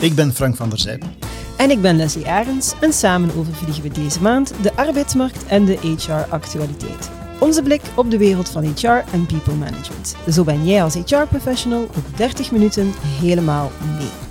Ik ben Frank van der Zijpen. En ik ben Leslie Arends en samen overvliegen we deze maand de arbeidsmarkt en de HR-actualiteit. Onze blik op de wereld van HR en people management. Zo ben jij als HR-professional op 30 minuten helemaal mee.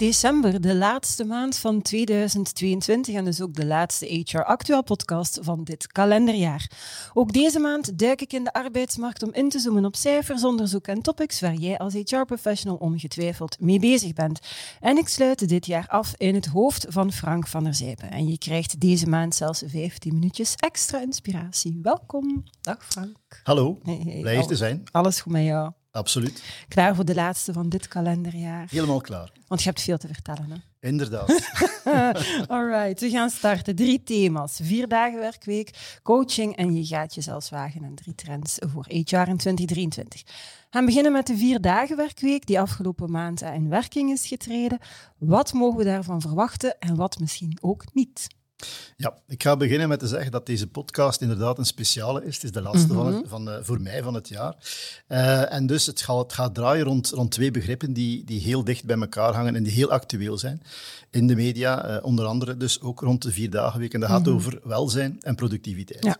December, de laatste maand van 2022 en dus ook de laatste HR Actual podcast van dit kalenderjaar. Ook deze maand duik ik in de arbeidsmarkt om in te zoomen op cijfers, onderzoek en topics waar jij als HR-professional ongetwijfeld mee bezig bent. En ik sluit dit jaar af in het hoofd van Frank van der Zijpen. En je krijgt deze maand zelfs 15 minuutjes extra inspiratie. Welkom. Dag Frank. Hallo, blij hier te zijn. Alles goed met jou? Absoluut. Klaar voor de laatste van dit kalenderjaar? Helemaal klaar. Want je hebt veel te vertellen, hè? Inderdaad. Alright, we gaan starten. Drie thema's. Vier dagen werkweek, coaching en je gaat je zelfs wagen en drie trends voor HR in 2023. We gaan beginnen met de vier dagen werkweek die afgelopen maand in werking is getreden. Wat mogen we daarvan verwachten en wat misschien ook niet? Ja, ik ga beginnen met te zeggen dat deze podcast inderdaad een speciale is. Het is de laatste van, van uh, voor mij van het jaar. Uh, en dus het gaat, het gaat draaien rond, rond twee begrippen die, die heel dicht bij elkaar hangen en die heel actueel zijn in de media. Uh, onder andere dus ook rond de vier dagenweek. En dat gaat mm -hmm. over welzijn en productiviteit. Ja.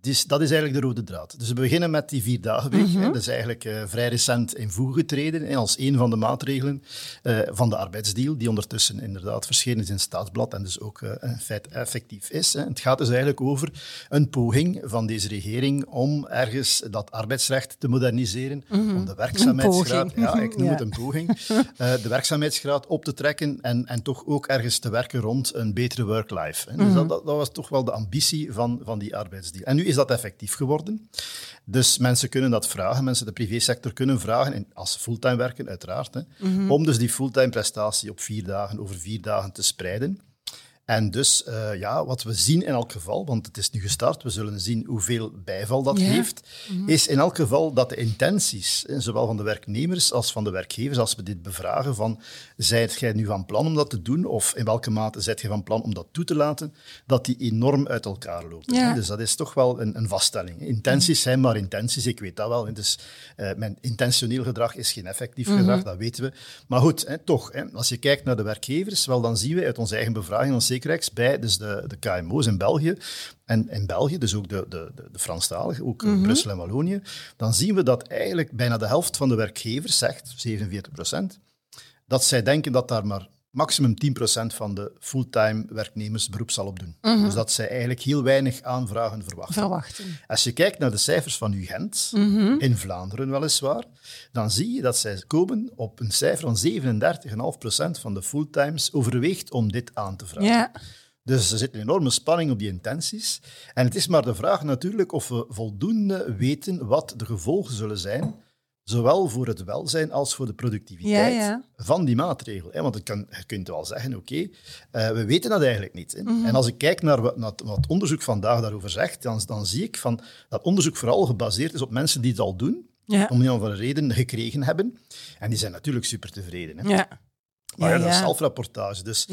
Dus dat is eigenlijk de rode draad. Dus we beginnen met die vier dagenweek. Mm -hmm. Dat is eigenlijk uh, vrij recent in voege getreden hè, als een van de maatregelen uh, van de arbeidsdeal, die ondertussen inderdaad verschenen is in het staatsblad en dus ook uh, in feite effectief is. Hè. Het gaat dus eigenlijk over een poging van deze regering om ergens dat arbeidsrecht te moderniseren, mm -hmm. om de werkzaamheidsgraad, ja, ik noem ja. het een poging, de werkzaamheidsgraad op te trekken en, en toch ook ergens te werken rond een betere work-life. Dus mm -hmm. dat, dat, dat, was toch wel de ambitie van, van die arbeidsdeal. En nu is dat effectief geworden. Dus mensen kunnen dat vragen, mensen de privésector kunnen vragen, en als fulltime werken uiteraard, hè, mm -hmm. om dus die fulltime prestatie op vier dagen, over vier dagen te spreiden. En dus, uh, ja, wat we zien in elk geval, want het is nu gestart, we zullen zien hoeveel bijval dat ja. heeft, mm -hmm. is in elk geval dat de intenties, zowel van de werknemers als van de werkgevers, als we dit bevragen van, zijt jij nu van plan om dat te doen, of in welke mate zijt je van plan om dat toe te laten, dat die enorm uit elkaar lopen. Ja. Dus dat is toch wel een, een vaststelling. Intenties mm -hmm. zijn maar intenties, ik weet dat wel. Dus uh, mijn intentioneel gedrag is geen effectief mm -hmm. gedrag, dat weten we. Maar goed, hè, toch, hè, als je kijkt naar de werkgevers, wel, dan zien we uit onze eigen bevraging, ons bij dus de, de KMO's in België, en in België, dus ook de, de, de Franstaligen, ook mm -hmm. Brussel en Wallonië, dan zien we dat eigenlijk bijna de helft van de werkgevers zegt, 47 procent, dat zij denken dat daar maar maximum 10% van de fulltime werknemers beroep zal opdoen. Mm -hmm. Dus dat zij eigenlijk heel weinig aanvragen verwachten. verwachten. Als je kijkt naar de cijfers van UGent, mm -hmm. in Vlaanderen weliswaar, dan zie je dat zij komen op een cijfer van 37,5% van de fulltimes overweegt om dit aan te vragen. Ja. Dus er zit een enorme spanning op die intenties. En het is maar de vraag natuurlijk of we voldoende weten wat de gevolgen zullen zijn zowel voor het welzijn als voor de productiviteit ja, ja. van die maatregel. Want je, kan, je kunt wel zeggen, oké, okay, uh, we weten dat eigenlijk niet. Mm -hmm. En als ik kijk naar wat, naar wat onderzoek vandaag daarover zegt, dan, dan zie ik van, dat onderzoek vooral gebaseerd is op mensen die het al doen, ja. om een of andere reden gekregen hebben. En die zijn natuurlijk super tevreden. Hè? Ja. Maar ja, dat is zelfrapportage. Dus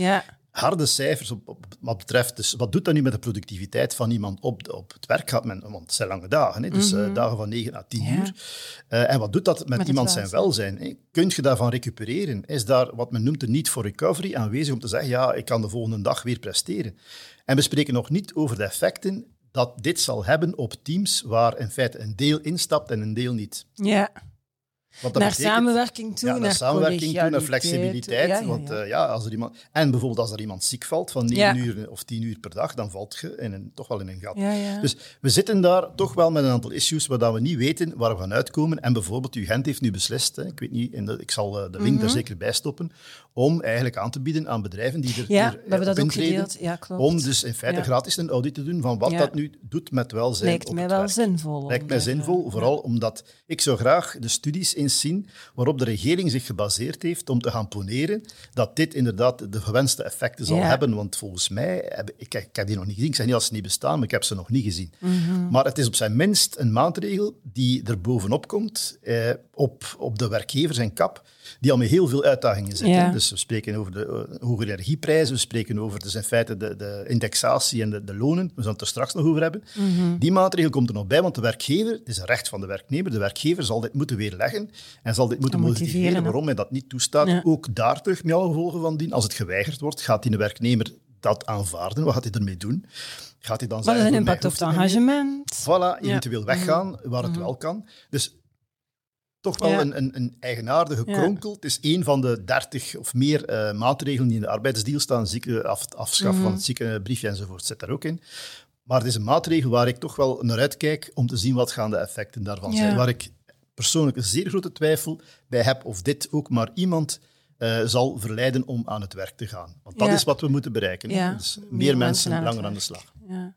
harde cijfers op, op, wat betreft. Dus wat doet dat nu met de productiviteit van iemand op, op het werk? Gaat men, want het zijn lange dagen, hè, dus mm -hmm. uh, dagen van 9 à 10 ja. uur. Uh, en wat doet dat met, met iemand zijn welzijn? Hè? Kun je daarvan recupereren? Is daar wat men noemt de need for recovery aanwezig om te zeggen, ja, ik kan de volgende dag weer presteren? En we spreken nog niet over de effecten dat dit zal hebben op teams waar in feite een deel instapt en een deel niet. Ja naar betekent, samenwerking toe, ja, naar, naar samenwerking toe, naar flexibiliteit. Ja, ja, want uh, ja, als er iemand, en bijvoorbeeld als er iemand ziek valt van 9 uur of 10 uur per dag, dan valt je in een, toch wel in een gat. Dus we zitten daar toch wel met een aantal issues waar we niet weten waar we gaan uitkomen. En bijvoorbeeld, UGent heeft nu beslist, hè, ik weet niet, in de, ik zal de link mm -hmm. zeker bij stoppen, om eigenlijk aan te bieden aan bedrijven die er, ja, er, we hebben dat ook gedeeld. Ja, klopt. Om dus in feite gratis een audit te doen van wat dat nu doet met welzijn Lijkt mij wel werk. zinvol. Lijkt mij zinvol, vooral omdat ik zou graag de studies eens zien waarop de regering zich gebaseerd heeft om te gaan poneren dat dit inderdaad de gewenste effecten zal Ja. hebben. Want volgens mij, heb, ik, ik heb die nog niet gezien, ik zeg niet dat ze niet bestaan, maar ik heb ze nog niet gezien. Mhm. Maar het is op zijn minst een maatregel die er bovenop komt, eh, op, op de werkgever zijn kap, die al met heel veel uitdagingen zit. Ja. hè. Dus we spreken over de uh, hogere energieprijzen, we spreken over dus in feite de, de indexatie en de, de lonen, we zullen het er straks nog over hebben. Mhm. Die maatregel komt er nog bij, want de werkgever, het is een recht van de werknemer, de werkgever zal dit moeten weerleggen en zal dit moeten motiveren, waarom hij dat niet toestaat. Ja. Ook daar terug met alle gevolgen van dien. Als het geweigerd wordt, gaat die werknemer dat aanvaarden? Wat gaat hij ermee doen? Gaat hij dan Wat is een impact op het engagement? Voilà, Ja. eventueel weggaan waar het Mhm. wel kan. Dus toch wel Ja. een, een, een eigenaardige Ja. kronkel. Het is één van de dertig of meer eh, maatregelen die in de arbeidsdeal staan. Zieke, af, afschaf Mhm. van het ziekenbriefje enzovoort zit daar ook in. Maar het is een maatregel waar ik toch wel naar uitkijk om te zien wat gaan de effecten daarvan Ja. zijn. Waar ik persoonlijk een zeer grote twijfel bij heb of dit ook maar iemand eh, zal verleiden om aan het werk te gaan. Want dat Ja. is wat we moeten bereiken. Ja. Dus Meer meer, mensen langer aan de slag. Ja.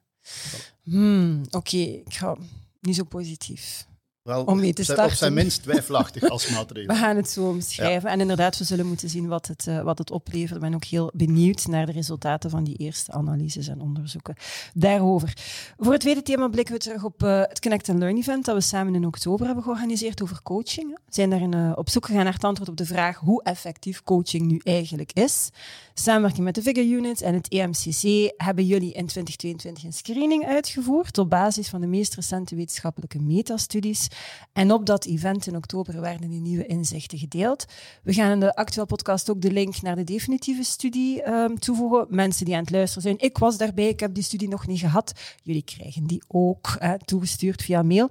Hmm, Oké, ik ga niet zo positief. Wel, Om mee te starten. Op zijn minst twijfelachtig als maatregel. We gaan het zo omschrijven. En inderdaad, we zullen moeten zien wat het, eh, wat het oplevert. Ik ben ook heel benieuwd naar de resultaten van die eerste analyses en onderzoeken daarover. Voor het tweede thema blikken we terug op eh, het Connect and Learn event dat we samen in oktober hebben georganiseerd over coaching. We zijn daarin eh, op zoek gegaan naar het antwoord op de vraag hoe effectief coaching nu eigenlijk is. Samenwerking met de Vigor Unit en het EMCC hebben jullie in 2022 een screening uitgevoerd op basis van de meest recente wetenschappelijke metastudies. En op dat event in oktober werden die nieuwe inzichten gedeeld. We gaan in de actuele podcast ook de link naar de definitieve studie ehm, toevoegen. Mensen die aan het luisteren zijn, ik was daarbij, ik heb die studie nog niet gehad. Jullie krijgen die ook toegestuurd via mail.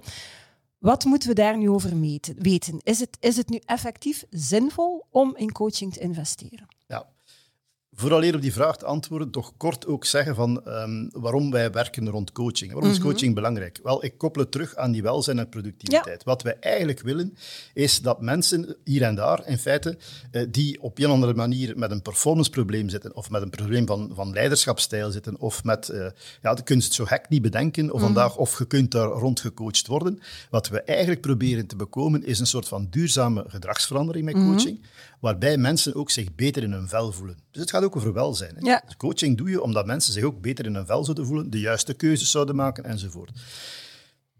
Wat moeten we daar nu over weten? Is het, is het nu effectief zinvol om in coaching te investeren? Ja. Vooraleer op die vraag te antwoorden, toch kort ook zeggen van ehm, waarom wij werken rond coaching. Waarom is Mhm. coaching belangrijk? Wel, ik koppel het terug aan die welzijn en productiviteit. Wat wij eigenlijk willen, is dat mensen hier en daar, in feite, eh, die op een of andere manier met een performanceprobleem zitten, of met een probleem van, van leiderschapsstijl zitten, of met, eh, ja, de kunst zo gek niet bedenken, of vandaag, of je kunt daar rond gecoacht worden. Wat we eigenlijk proberen te bekomen, is een soort van duurzame gedragsverandering met coaching, waarbij mensen ook zich beter in hun vel voelen. Dus het gaat ook over welzijn. Hè? Ja. Dus coaching doe je omdat mensen zich ook beter in hun vel zouden voelen, de juiste keuzes zouden maken enzovoort.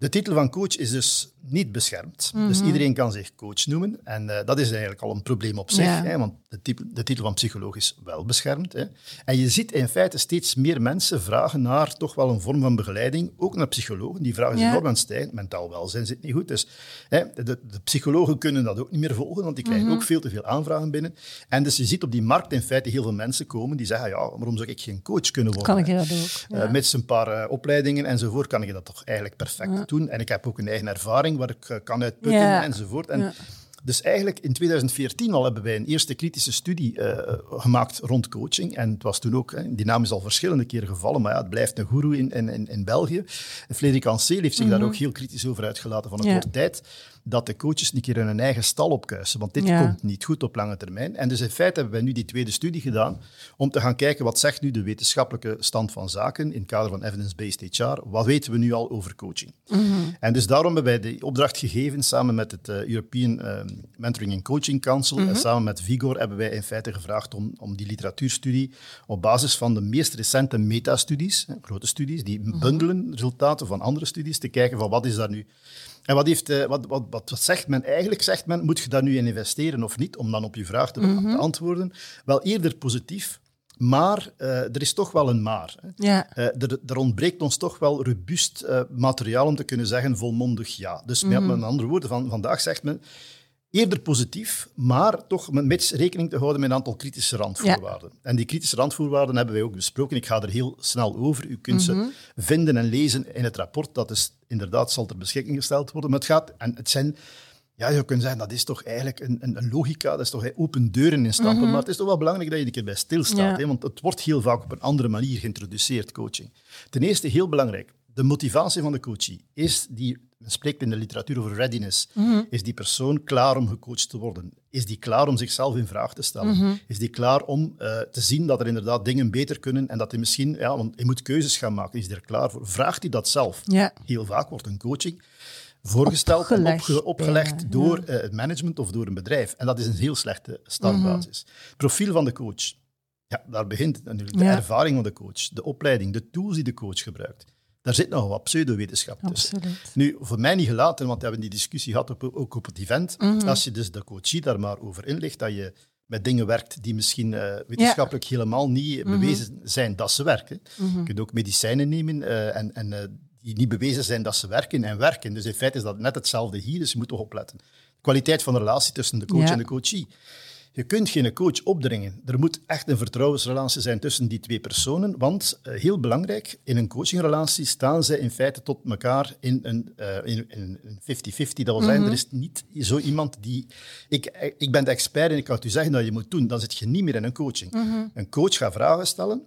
De titel van coach is dus niet beschermd. Mhm. Dus iedereen kan zich coach noemen. En eh, dat is eigenlijk al een probleem op zich. Ja. Hè, want de, type- de titel van psycholoog is wel beschermd. Hè. En je ziet in feite steeds meer mensen vragen naar toch wel een vorm van begeleiding. Ook naar psychologen. Die vragen Ja. enorm aan het stijgen. Mentaal welzijn zit niet goed. Dus hè, de, de psychologen kunnen dat ook niet meer volgen, want die krijgen Mhm. ook veel te veel aanvragen binnen. En dus je ziet op die markt in feite heel veel mensen komen die zeggen, ja, waarom zou ik geen coach kunnen worden? Kan ik dat ook? Eh, met een paar eh, opleidingen enzovoort kan ik dat toch eigenlijk perfect doen. En ik heb ook een eigen ervaring waar ik eh, kan uitputten Ja. enzovoort. En. Dus eigenlijk in 2014 al hebben wij een eerste kritische studie eh, gemaakt rond coaching. En het was toen ook, hè, die naam is al verschillende keren gevallen, maar ja, het blijft een goeroe in, in, in, België. En Frederik Anceel heeft zich daar ook heel kritisch over uitgelaten van het Ja. wordt tijd dat de coaches een keer in hun eigen stal opkuisen, want dit Ja. komt niet goed op lange termijn. En dus in feite hebben wij nu die tweede studie gedaan om te gaan kijken wat zegt nu de wetenschappelijke stand van zaken in het kader van evidence-based HR. Wat weten we nu al over coaching? En dus daarom hebben wij de opdracht gegeven samen met het eh, European eh, Mentoring and Coaching Council en samen met Vigor hebben wij in feite gevraagd om, om die literatuurstudie op basis van de meest recente metastudies, grote studies, die bundelen resultaten van andere studies, te kijken van wat is daar nu en wat, heeft, eh, wat, wat, wat, zegt men? Eigenlijk zegt men, moet je daar nu in investeren of niet? Om dan op je vraag te, te antwoorden. Wel eerder positief, maar eh, er is toch wel een maar. Hè. Ja. Eh, er, er ontbreekt ons toch wel robuust materiaal om te kunnen zeggen volmondig ja. Dus met, met andere woorden, van, vandaag zegt men eerder positief, maar toch met rekening te houden met een aantal kritische randvoorwaarden. En die kritische randvoorwaarden hebben wij ook besproken. Ik ga er heel snel over. U kunt ze vinden en lezen in het rapport. Dat is inderdaad zal ter beschikking gesteld worden. Maar het gaat, en het zijn ja, je kunt zeggen, dat is toch eigenlijk een, een, een logica, dat is toch open deuren in stampen. Maar het is toch wel belangrijk dat je een keer bij stilstaat. Ja. Hè, want het wordt heel vaak op een andere manier geïntroduceerd, coaching. Ten eerste, heel belangrijk, de motivatie van de coachie. Is die, men spreekt in de literatuur over readiness. Is die persoon klaar om gecoacht te worden? Is die klaar om zichzelf in vraag te stellen? Is die klaar om eh, te zien dat er inderdaad dingen beter kunnen en dat hij misschien, ja, want hij moet keuzes gaan maken. Is hij er klaar voor? Vraagt hij dat zelf? Ja. Heel vaak wordt een coaching voorgesteld Opgelegd en opge- opgelegd door eh, het management of door een bedrijf. En dat is een heel slechte startbasis. Profiel van de coach. Ja, daar begint natuurlijk. De ervaring van de coach, de opleiding, de tools die de coach gebruikt. Daar zit nog wat pseudowetenschap tussen. Absoluut. Nu, voor mij niet gelaten, want we hebben die discussie gehad op, ook op het event. Als je dus de coachie daar maar over inlicht, dat je met dingen werkt die misschien eh, wetenschappelijk helemaal niet bewezen zijn dat ze werken. Je kunt ook medicijnen nemen eh, en, en eh, die niet bewezen zijn dat ze werken en werken. Dus in feite is dat net hetzelfde hier, dus je moet toch opletten. kwaliteit van de relatie tussen de coach en de coachie. Je kunt geen coach opdringen. Er moet echt een vertrouwensrelatie zijn tussen die twee personen. Want, uh, heel belangrijk, in een coachingrelatie staan zij in feite tot elkaar in een 50-50. Uh, dat wil zeggen, mm er is niet zo iemand die... Ik, ik ben de expert en ik kan u zeggen dat je moet doen. Dan zit je niet meer in een coaching. Mhm. Een coach gaat vragen stellen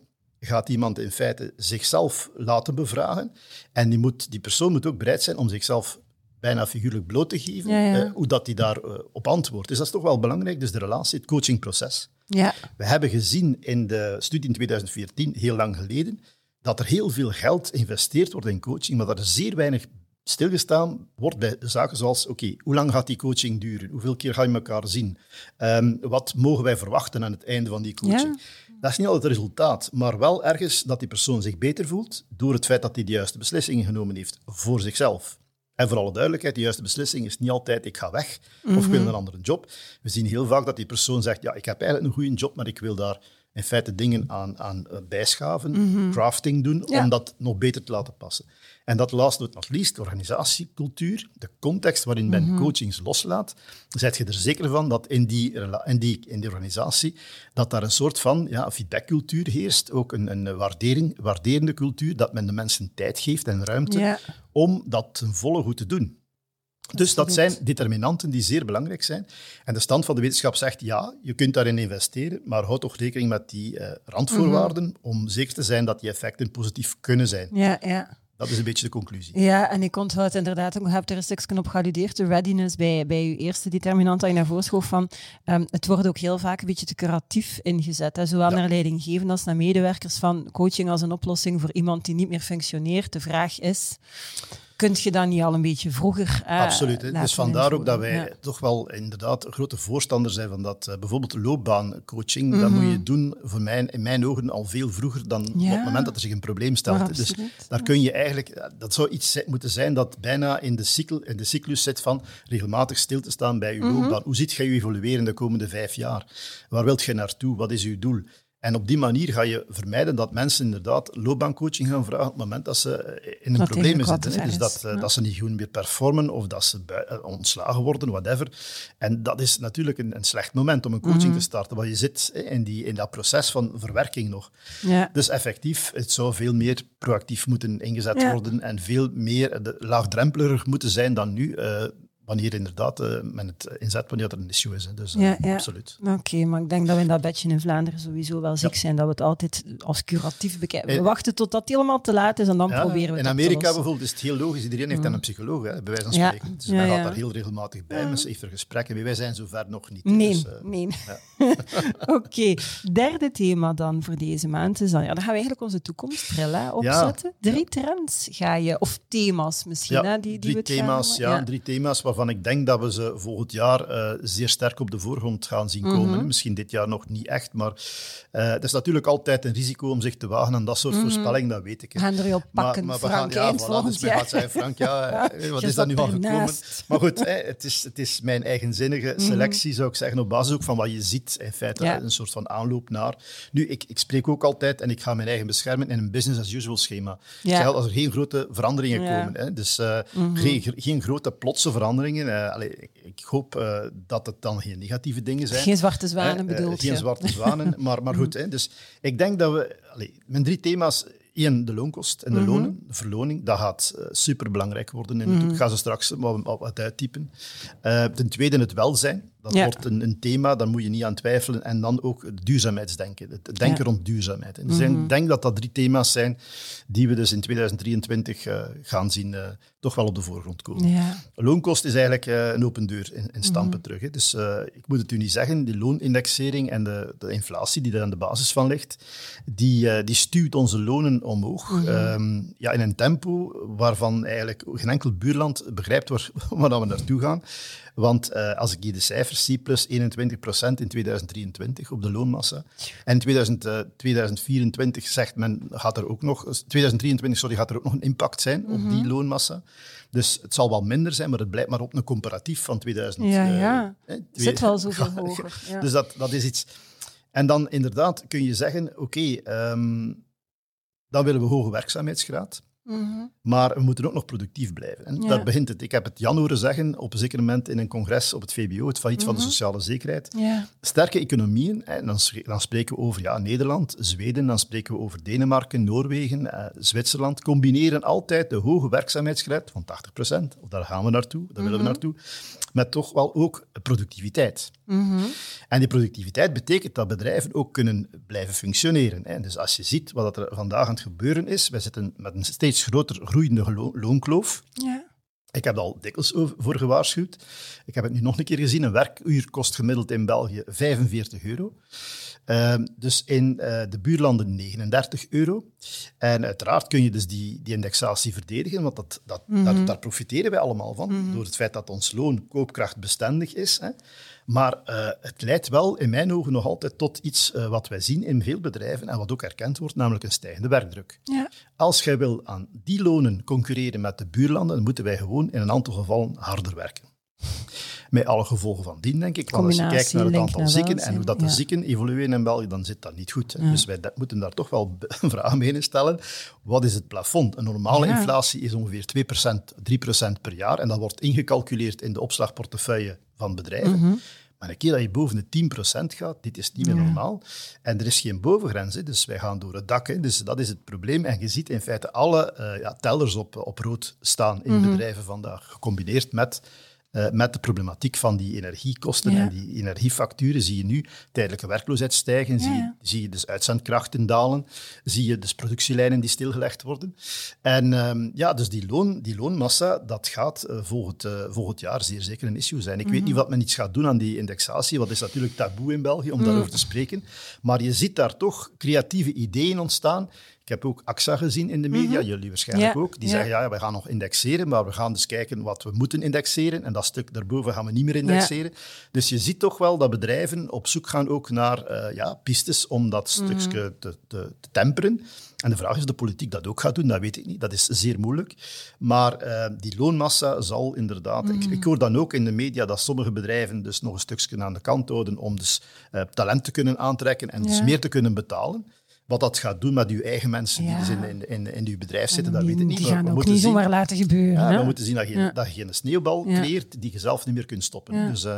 gaat iemand in feite zichzelf laten bevragen. En die, moet, die persoon moet ook bereid zijn om zichzelf bijna figuurlijk bloot te geven, Ja, ja. eh, hoe dat hij daarop op antwoordt. Dus dat is toch wel belangrijk, dus de relatie, het coachingproces. Ja. We hebben gezien in de studie in 2014, heel lang geleden, dat er heel veel geld geïnvesteerd wordt in coaching, maar dat er zeer weinig stilgestaan wordt bij zaken zoals, oké, hoe lang gaat die coaching duren? Hoeveel keer ga je elkaar zien? Ehm, wat mogen wij verwachten aan het einde van die coaching? Dat is niet altijd het resultaat, maar wel ergens dat die persoon zich beter voelt door het feit dat hij de juiste beslissingen genomen heeft voor zichzelf. En voor alle duidelijkheid, de juiste beslissing is niet altijd ik ga weg of ik wil een andere job. We zien heel vaak dat die persoon zegt, ja, ik heb eigenlijk een goede job, maar ik wil daar in feite dingen aan, aan eh, bijschaven, crafting doen, Ja. om dat nog beter te laten passen. En dat last but not least, organisatiecultuur, de context waarin men coachings loslaat, zet je er zeker van dat in die, in die, in die organisatie, dat daar een soort van ja, feedbackcultuur heerst, ook een, een waardering, waarderende cultuur, dat men de mensen tijd geeft en ruimte om dat ten volle goed te doen. Dus dat zijn determinanten die zeer belangrijk zijn. En de stand van de wetenschap zegt, ja, je kunt daarin investeren, maar houd toch rekening met die eh, randvoorwaarden om zeker te zijn dat die effecten positief kunnen zijn. Ja, ja. Dat is een beetje de conclusie. Ja, en ik onthoud inderdaad ook, je hebt er een stukje op gealludeerd, de readiness bij, bij je eerste determinant dat je naar voren schoof van, ehm, het wordt ook heel vaak een beetje te curatief ingezet, hè, zowel Ja. naar leidinggevenden als naar medewerkers van coaching als een oplossing voor iemand die niet meer functioneert. De vraag is, kun je dat niet al een beetje vroeger eh, Absoluut. hè. Dus vandaar ook dat wij? Ja. toch wel inderdaad grote voorstander zijn van dat. eh, bijvoorbeeld loopbaancoaching, dat Mhm. moet je doen voor mij, in mijn ogen al veel vroeger dan op het moment dat er zich een probleem stelt. Dus daar kun je eigenlijk, eh, dat zou iets moeten zijn dat bijna in de, cycl, in de cyclus zit van regelmatig stil te staan bij je Mhm. loopbaan. Hoe ziet je je evolueren de komende vijf jaar? Waar wilt je naartoe? Wat is uw doel? En op die manier ga je vermijden dat mensen inderdaad loopbaancoaching gaan vragen op het moment dat ze eh, in een Dat probleem zitten. hè. Dus dat, eh, ja. dat ze niet goed meer performen of dat ze eh, ontslagen worden, whatever. En dat is natuurlijk een, een slecht moment om een coaching Mhm. te starten, want je zit in, die, in dat proces van verwerking nog. Ja. Dus effectief, het zou veel meer proactief moeten ingezet Ja. worden en veel meer de, laagdrempeliger moeten zijn dan nu, wanneer inderdaad eh, men het inzet wanneer er een issue is. hè. Dus eh, Ja, ja. absoluut. Oké, maar ik denk dat we in dat bedje in Vlaanderen sowieso wel ziek Ja. zijn dat we het altijd als curatief bekijken. We Eh, wachten totdat het helemaal te laat is en dan proberen we het in Amerika bijvoorbeeld is het heel logisch. Iedereen heeft dan een psycholoog, hè, bij wijze van spreken. Dus men gaat daar heel regelmatig bij. Mensen heeft er gesprekken mee. Wij zijn zover nog niet. Nee, Dus, nee. Oké, derde thema dan voor deze maand is dan, ja, dan gaan we eigenlijk onze toekomstbril hè, opzetten. Drie trends ga je, of thema's misschien, hè, die, die drie we gaan thema's, ja, drie thema's waarvan ik denk dat we ze volgend jaar eh, zeer sterk op de voorgrond gaan zien komen. Mhm. Misschien dit jaar nog niet echt, maar eh, het is natuurlijk altijd een risico om zich te wagen aan dat soort voorspelling, dat weet ik. hè. We gaan er jou pakken, maar we Frank, gaan, ja, voilà, dus men jaar. gaat zeggen, Frank, ja, eh, wat is dat nu van gekomen? Maar goed, hè, het, is, het is mijn eigenzinnige selectie, zou ik zeggen, op basis ook van wat je ziet. In feite Ja. een soort van aanloop naar... Nu, ik, ik spreek ook altijd, en ik ga mijn eigen beschermen, in een business-as-usual schema. Ik Ja. zeg al, als er geen grote veranderingen Ja. komen, hè, dus eh, geen, geen grote plotse veranderingen. Eh, allee, ik, hoop eh, dat het dan geen negatieve dingen zijn. Geen zwarte zwanen eh, bedoeld Geen je? zwarte zwanen, maar, maar goed. Hè, dus ik denk dat we... Allee, mijn drie thema's... Eén, de loonkost en de Mhm. lonen, de verloning. Dat gaat superbelangrijk worden. Mhm. toekomst. Ik ga ze straks wat, wat, uittypen. Ten tweede, het welzijn. Dat Ja. wordt een, een, thema, daar moet je niet aan twijfelen. En dan ook het duurzaamheidsdenken. Het denken Ja. rond duurzaamheid. En dus Ik denk dat dat drie thema's zijn die we dus in 2023 uh, gaan zien uh, toch wel op de voorgrond komen. Ja. Loonkost is eigenlijk uh, een open deur in, in stampen Mhm. terug. Hè. Dus ik moet het u niet zeggen, die loonindexering en de, de inflatie die er aan de basis van ligt, die, die stuwt onze lonen omhoog. Mhm. Um, ja, in een tempo waarvan eigenlijk geen enkel buurland begrijpt waar, waar we naartoe gaan. Want uh, als ik hier de cijfers zie, plus 21 procent in 2023 op de loonmassa. En in 2000, uh, 2024 zegt men, gaat er ook nog, 2023 sorry, gaat er ook nog een impact zijn mm -hmm. op die loonmassa. Dus het zal wel minder zijn, maar het blijft maar op een comparatief van 2000. Ja, ja. Zit wel zoveel hoger. Ja. Dus dat, dat is iets. En dan inderdaad kun je zeggen, oké, okay, um, dan willen we hoge werkzaamheidsgraad. Mhm. Maar we moeten ook nog productief blijven. En Ja. daar begint het. Ik heb het Jan horen zeggen op een zeker moment in een congres op het VBO, het failliet van de Mhm. sociale zekerheid. Ja. Sterke economieën, en dan, dan spreken we over ja, Nederland, Zweden, dan spreken we over Denemarken, Noorwegen, eh, Zwitserland, combineren altijd de hoge werkzaamheidsgraad van 80%, of daar gaan we naartoe, daar willen we naartoe, met toch wel ook productiviteit. Mhm. En die productiviteit betekent dat bedrijven ook kunnen blijven functioneren. hè. Dus als je ziet wat er vandaag aan het gebeuren is, wij zitten met een steeds groter groeiende lo- loonkloof. Ja. Ik heb er al dikwijls voor gewaarschuwd. Ik heb het nu nog een keer gezien. Een werkuur kost gemiddeld in België 45 euro. Ehm, dus in eh, de buurlanden 39 euro. En uiteraard kun je dus die, die indexatie verdedigen, want dat, dat, daar, daar profiteren wij allemaal van, door het feit dat ons loon koopkrachtbestendig is. Hè. Maar eh, het leidt wel in mijn ogen nog altijd tot iets eh, wat wij zien in veel bedrijven en wat ook erkend wordt, namelijk een stijgende werkdruk. Ja. Als jij wil aan die lonen concurreren met de buurlanden, dan moeten wij gewoon in een aantal gevallen harder werken. Met alle gevolgen van dien, denk ik. Want als je kijkt naar het aantal zieken en hoe dat de ja. zieken evolueren in België, dan zit dat niet goed. Dus wij moeten daar toch wel een vraag mee stellen. Wat is het plafond? Een normale Ja. inflatie is ongeveer 2%, 3% per jaar. En dat wordt ingecalculeerd in de opslagportefeuille van bedrijven. Mhm. Maar een keer dat je boven de 10% gaat, dit is niet meer normaal. En er is geen bovengrens, hè, dus wij gaan door het dak. Hè, dus dat is het probleem. En je ziet in feite alle eh, ja, tellers op, op rood staan in Mhm. bedrijven vandaag, gecombineerd met, eh, met de problematiek van die energiekosten Ja. en die energiefacturen. Zie je nu tijdelijke werkloosheid stijgen, zie, je, ja. zie je dus uitzendkrachten dalen, zie je dus productielijnen die stilgelegd worden. En ehm, ja, dus die, loon, die loonmassa, dat gaat eh, volgend, eh, volgend jaar zeer zeker een issue zijn. Ik weet niet wat men iets gaat doen aan die indexatie, wat is natuurlijk taboe in België om daarover te spreken. Maar je ziet daar toch creatieve ideeën ontstaan. Ik heb ook AXA gezien in de media, jullie waarschijnlijk Ja, ook. Die ja. zeggen, ja, we gaan nog indexeren, maar we gaan dus kijken wat we moeten indexeren. En dat stuk daarboven gaan we niet meer indexeren. Dus je ziet toch wel dat bedrijven op zoek gaan ook naar eh, ja, pistes om dat Mhm. stukje te, te, te temperen. En de vraag is of de politiek dat ook gaat doen, dat weet ik niet. Dat is zeer moeilijk. Maar eh, die loonmassa zal inderdaad... Ik, Mhm. ik hoor dan ook in de media dat sommige bedrijven dus nog een stukje aan de kant houden om dus eh, talent te kunnen aantrekken en dus meer te kunnen betalen. Wat dat gaat doen met uw eigen mensen die dus in, in, in, in uw bedrijf zitten, dat weet ik niet. Die gaan we ook moeten niet zien- zomaar laten gebeuren. ja, we moeten zien dat je, dat je een sneeuwbal creëert die je zelf niet meer kunt stoppen. Dus, eh,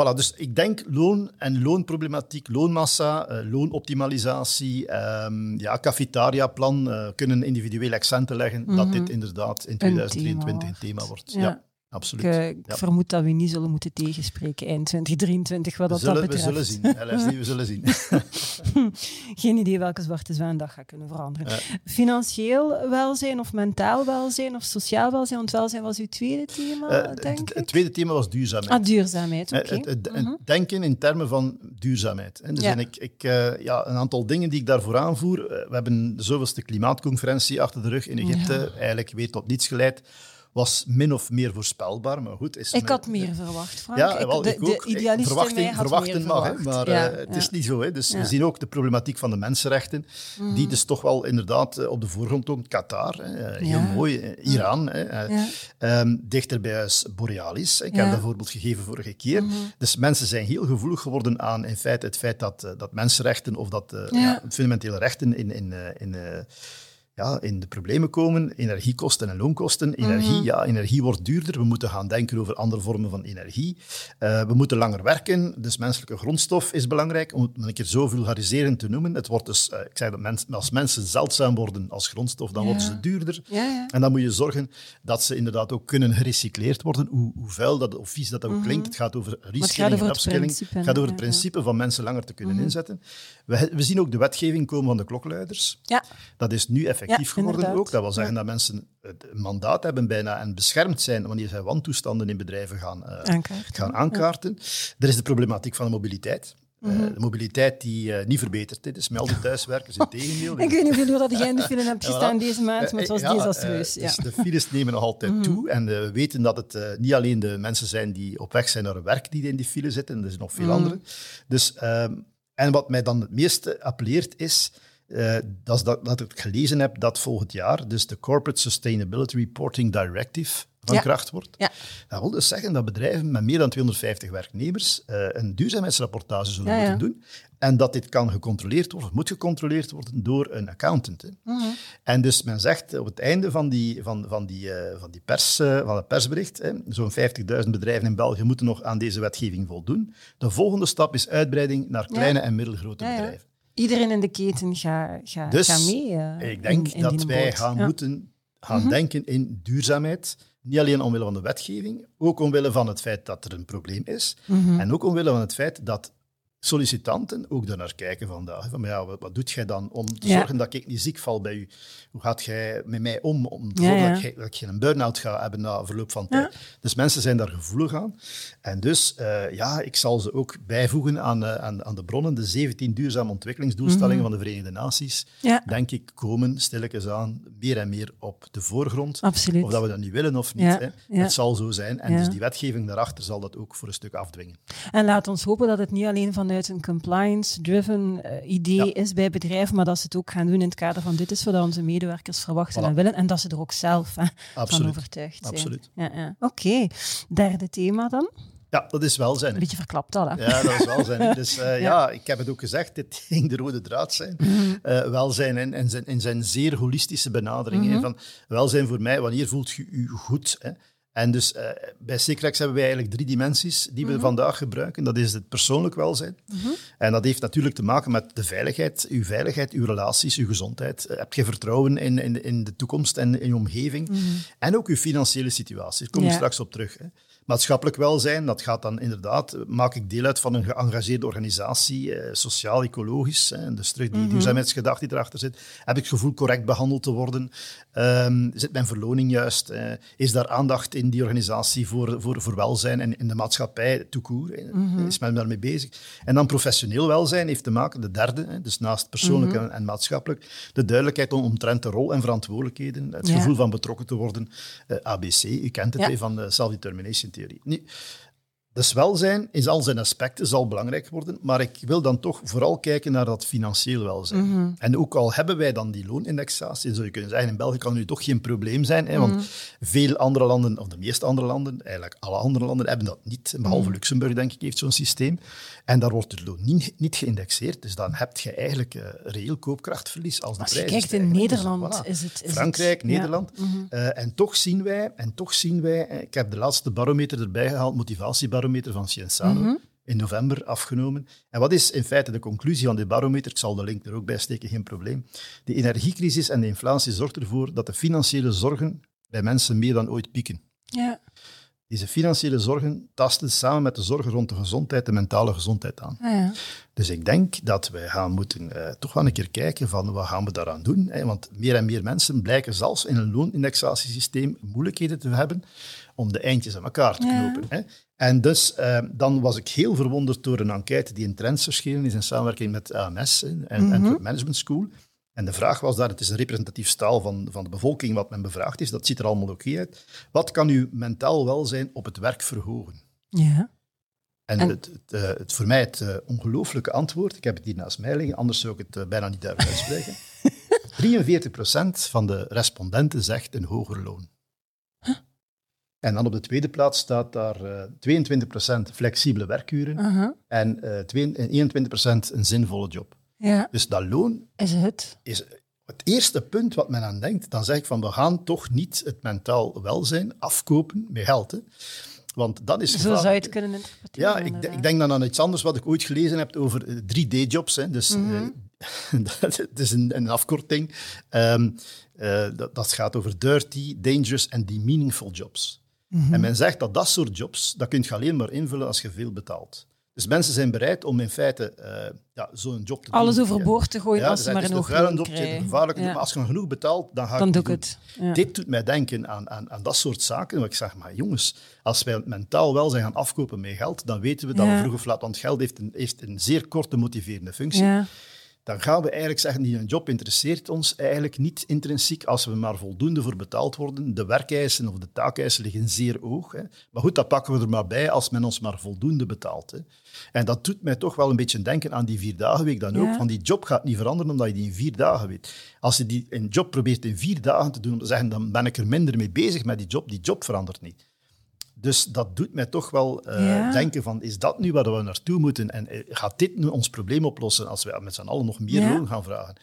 voilà, dus ik denk loon en loonproblematiek, loonmassa, eh, loonoptimalisatie, ehm ja, cafetaria-plan, eh, kunnen individuele accenten leggen dat dit inderdaad in 2023 een Mhm. thema thema wordt. wordt. Ja. Ja, absoluut. Ik, eh, ik Ja. vermoed dat we niet zullen moeten tegenspreken eind 2023 wat we, dat, zullen, dat we betreft. zullen zien. We zullen zien. Geen idee welke zwarte zwaan dat gaat kunnen veranderen. Financieel welzijn of mentaal welzijn of sociaal welzijn? Want welzijn was uw tweede thema, Eh, het- denk ik. het tweede thema was duurzaamheid. Ah, duurzaamheid, Eh, oké. Mhm. denken in termen van duurzaamheid. Dus Ja. en ik, ik, ja, een aantal dingen die ik daarvoor aanvoer. We hebben de zoveelste klimaatconferentie achter de rug in Egypte. Eigenlijk weet tot niets geleid. Was min of meer voorspelbaar, maar goed. Is Ik had meer verwacht, Frank. Ja, Ik- de, ook. de in verwachten, mij had verwachten meer mag, verwacht. maar Ja, eh, het ja. is niet zo. Hè. Dus Ja. Mhm. we zien ook de problematiek van de mensenrechten, die dus toch wel inderdaad eh, op de voorgrond komt. Qatar, hè, eh, heel mooi. Iran, hè. Ehm, dichter bij huis Borealis. Ik heb dat voorbeeld gegeven vorige keer. Dus mensen zijn heel gevoelig geworden aan in feite, het feit dat, dat mensenrechten of dat fundamentele rechten in, in, in, eh, ja, in de problemen komen. Energiekosten en loonkosten. Energie, ja, energie wordt duurder. We moeten gaan denken over andere vormen van energie. Eh, we moeten langer werken. Dus menselijke grondstof is belangrijk. Om het een keer zo vulgariserend te noemen. Het wordt dus, eh, ik zei dat als mensen zeldzaam worden als grondstof, dan Ja. worden ze duurder. Ja, ja. En dan moet je zorgen dat ze inderdaad ook kunnen gerecycleerd worden. Hoe, hoe vuil dat of vies dat ook klinkt. Het gaat over reskilling Mhm. en het upskilling. principe, Het gaat over het principe van mensen langer te kunnen Mhm. inzetten. We, we zien ook de wetgeving komen van de klokluiders. ja. Dat is nu effectief Ja, geworden inderdaad. ook. Dat wil zeggen dat mensen het mandaat hebben bijna en beschermd zijn wanneer zij wantoestanden in bedrijven gaan, eh, Aankaarten. gaan aankaarten. Er is de problematiek van de mobiliteit. Eh, Mhm. de mobiliteit die eh, niet verbetert. Dit is melden thuiswerkers, in tegendeel. Ik weet niet hoeveel dat jij in de film hebt voilà. gestaan deze maand, maar het was ja, desastreus. ja. dus de files nemen nog altijd toe. En we weten dat het niet alleen de mensen zijn die op weg zijn naar hun werk die in die file zitten. Er zijn nog veel anderen. Dus, ehm, en wat mij dan het meeste appelleert is... eh, dat, is dat, dat ik gelezen heb dat volgend jaar, dus de Corporate Sustainability Reporting Directive van Ja. kracht wordt. Ja. Dat wil dus zeggen dat bedrijven met meer dan 250 werknemers eh, een duurzaamheidsrapportage zullen Ja, moeten doen. En dat dit kan gecontroleerd worden, of moet gecontroleerd worden door een accountant. Hè. Mhm. En dus men zegt op het einde van, die, van, van, die, eh, van, die pers, van het persbericht, hè, zo'n 50.000 bedrijven in België moeten nog aan deze wetgeving voldoen. De volgende stap is uitbreiding naar kleine en middelgrote bedrijven. Iedereen in de keten gaat ga, Dus ga mee. eh, Ik denk in- in dat wij boot. gaan Ja. moeten gaan Mhm. denken in duurzaamheid. Niet alleen omwille van de wetgeving, ook omwille van het feit dat er een probleem is. Mhm. En ook omwille van het feit dat sollicitanten ook daarnaar kijken vandaag. Van, ja, wat, wat doet jij dan om te Ja. zorgen dat ik niet ziek val bij u? Hoe gaat jij met mij om om te zorgen ja. dat, ik geen burn-out ga hebben na verloop van tijd? Dus mensen zijn daar gevoelig aan. En dus, eh, ja, ik zal ze ook bijvoegen aan, eh, aan, aan de bronnen. De 17 duurzame ontwikkelingsdoelstellingen Mhm. van de Verenigde Naties, denk ik, komen stilletjes aan meer en meer op de voorgrond. absoluut. Of dat we dat nu willen of niet. Hè. Het zal zo zijn. En dus die wetgeving daarachter zal dat ook voor een stuk afdwingen. En laat ons hopen dat het niet alleen vanuit een compliance-driven eh, idee Ja. is bij bedrijven, maar dat ze het ook gaan doen in het kader van dit is wat onze medewerkers verwachten Voilà. en willen. En dat ze er ook zelf hè, van overtuigd zijn. Absoluut. Ja, ja. Oké, derde thema dan. Ja, dat is welzijn. Een beetje verklapt al, hè? Ja, dat is welzijn. Dus eh, ja. ik heb het ook gezegd, dit ging de rode draad zijn. Eh, welzijn in, in, zijn, in zijn zeer holistische benadering. Mhm. van welzijn voor mij, wanneer voelt je je goed? Hè? En dus eh, bij Secrex hebben wij eigenlijk drie dimensies die we Mhm. vandaag gebruiken. Dat is het persoonlijk welzijn. En dat heeft natuurlijk te maken met de veiligheid, uw veiligheid, uw relaties, uw gezondheid. Eh, Heb je vertrouwen in, in, in de toekomst en in je omgeving? En ook uw financiële situatie. Daar we Ja. straks op terug. Hè. Maatschappelijk welzijn, dat gaat dan inderdaad, maak ik deel uit van een geëngageerde organisatie, eh, sociaal, ecologisch, hè, dus terug die duurzaamheidsgedachte die erachter zit. Heb ik het gevoel correct behandeld te worden? Ehm, zit mijn verloning juist? Eh, is daar aandacht in die organisatie voor, voor, voor welzijn en in de maatschappij, court? eh, Is men daarmee bezig? En dan professioneel welzijn heeft te maken, de derde, hè, dus naast persoonlijk en, en maatschappelijk, de duidelijkheid om, omtrent de rol en verantwoordelijkheden, het Ja. gevoel van betrokken te worden, eh, ABC, u kent het, Ja. van de self-determination theorie. Nu, dus welzijn in al zijn aspecten zal belangrijk worden, maar ik wil dan toch vooral kijken naar dat financieel welzijn. Mhm. En ook al hebben wij dan die loonindexatie, zou je kunnen zeggen, in België kan nu toch geen probleem zijn, hè, want Mhm. veel andere landen, of de meeste andere landen, eigenlijk alle andere landen, hebben dat niet. Behalve Mhm. Luxemburg, denk ik, heeft zo'n systeem. En daar wordt het loon niet, niet geïndexeerd, dus dan heb je eigenlijk eh, reëel koopkrachtverlies als de Als je prijzen kijkt in. Dus Nederland voilà. is het... Is Frankrijk, het. Nederland. Eh, en toch zien wij, en toch zien wij, eh, ik heb de laatste barometer erbij gehaald, motivatiebarometer van Cienzano, Mhm. in november afgenomen. En wat is in feite de conclusie van dit barometer? Ik zal de link er ook bij steken, geen probleem. De energiecrisis en de inflatie zorgt ervoor dat de financiële zorgen bij mensen meer dan ooit pieken. Ja, Deze financiële zorgen tasten samen met de zorgen rond de gezondheid, de mentale gezondheid aan. ah, ja. Dus ik denk dat wij gaan moeten eh, toch wel een keer kijken van wat gaan we daaraan doen. Hè? Want meer en meer mensen blijken zelfs in een loonindexatiesysteem moeilijkheden te hebben om de eindjes aan elkaar te Ja. knopen. Hè? En dus eh, dan was ik heel verwonderd door een enquête die in Trends verschenen is in samenwerking met AMS hè, en Mhm. Antwerp Management School. En de vraag was daar, het is een representatief staal van, van de bevolking wat men bevraagd is, dat ziet er allemaal oké uit. Wat kan uw mentaal welzijn op het werk verhogen? ja. En, En- Het, het, eh, het voor mij het eh, ongelooflijke antwoord, ik heb het hier naast mij liggen, anders zou ik het eh, bijna niet durven uitspreken. 43% van de respondenten zegt een hoger loon. En dan op de tweede plaats staat daar eh 22% flexibele werkuren en eh, twee- en 21% een zinvolle job. ja. Dus dat loon Is het? is het eerste punt wat men aan denkt. Dan zeg ik van, we gaan toch niet het mentaal welzijn afkopen met geld. Hè. Want dat is Zo zou je het kunnen interpreteren. ja, ik, ik denk dan aan iets anders wat ik ooit gelezen heb over eh, 3D-jobs. hè. Dus Mhm. eh, dat is een, een afkorting. Ehm, eh, dat, dat gaat over dirty, dangerous en die meaningful Mhm. En men zegt dat dat soort jobs, dat kun je alleen maar invullen als je veel betaalt. Dus mensen zijn bereid om in feite eh, ja, zo'n job te doen. Alles overboord te gooien Ja, als dus ze maar job, het is een krijgen. Ja. maar als je nog genoeg betaalt, dan ga ik Dan het doe ik niet het. Ja. dit doet mij denken aan, aan, aan dat soort zaken. Waar ik zeg, maar jongens, als wij mentaal wel zijn gaan afkopen met geld, dan weten we dat we vroeg of laat, want geld heeft een, heeft een zeer korte motiverende functie. Dan gaan we eigenlijk zeggen, die een job interesseert ons eigenlijk niet intrinsiek als we maar voldoende voor betaald worden. De werkeisen of de taakeisen liggen zeer hoog. Hè. Maar goed, dat pakken we er maar bij als men ons maar voldoende betaalt. Hè. En dat doet mij toch wel een beetje denken aan die vierdagenweek dan ook. Van die job gaat niet veranderen omdat je die in vier dagen weet. Als je die een job probeert in vier dagen te doen, zeggen, dan ben ik er minder mee bezig met die job. Die job verandert niet. Dus dat doet mij toch wel uh, denken van, is dat nu waar we naartoe moeten? En uh, gaat dit nu ons probleem oplossen als we met z'n allen nog meer ja. loon gaan vragen?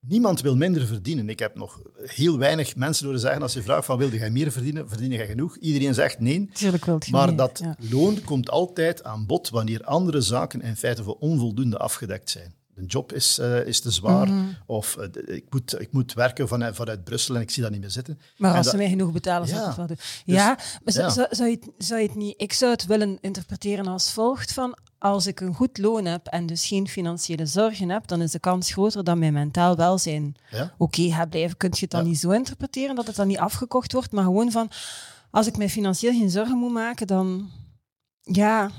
Niemand wil minder verdienen. Ik heb nog heel weinig mensen horen zeggen als je vraagt van wilde jij meer verdienen, verdien jij genoeg? Iedereen zegt nee. Tuurlijk wil maar meer, dat ja. loon komt altijd aan bod wanneer andere zaken in feite voor onvoldoende afgedekt zijn. Job is, uh, is te zwaar, Mhm. of uh, ik, moet, ik moet werken vanuit, vanuit Brussel en ik zie dat niet meer zitten. Maar En als dat- ze mij genoeg betalen, zou ik het wel doen. ja, maar zou, ja. zou, zou je het, zou je het niet... Ik zou het willen interpreteren als volgt van... Als ik een goed loon heb en dus geen financiële zorgen heb, dan is de kans groter dat mijn mentaal welzijn Ja. oké gaat blijven. Kun je het dan niet zo interpreteren dat het dan niet afgekocht wordt, maar gewoon van... Als ik mij financieel geen zorgen moet maken, dan... Ja,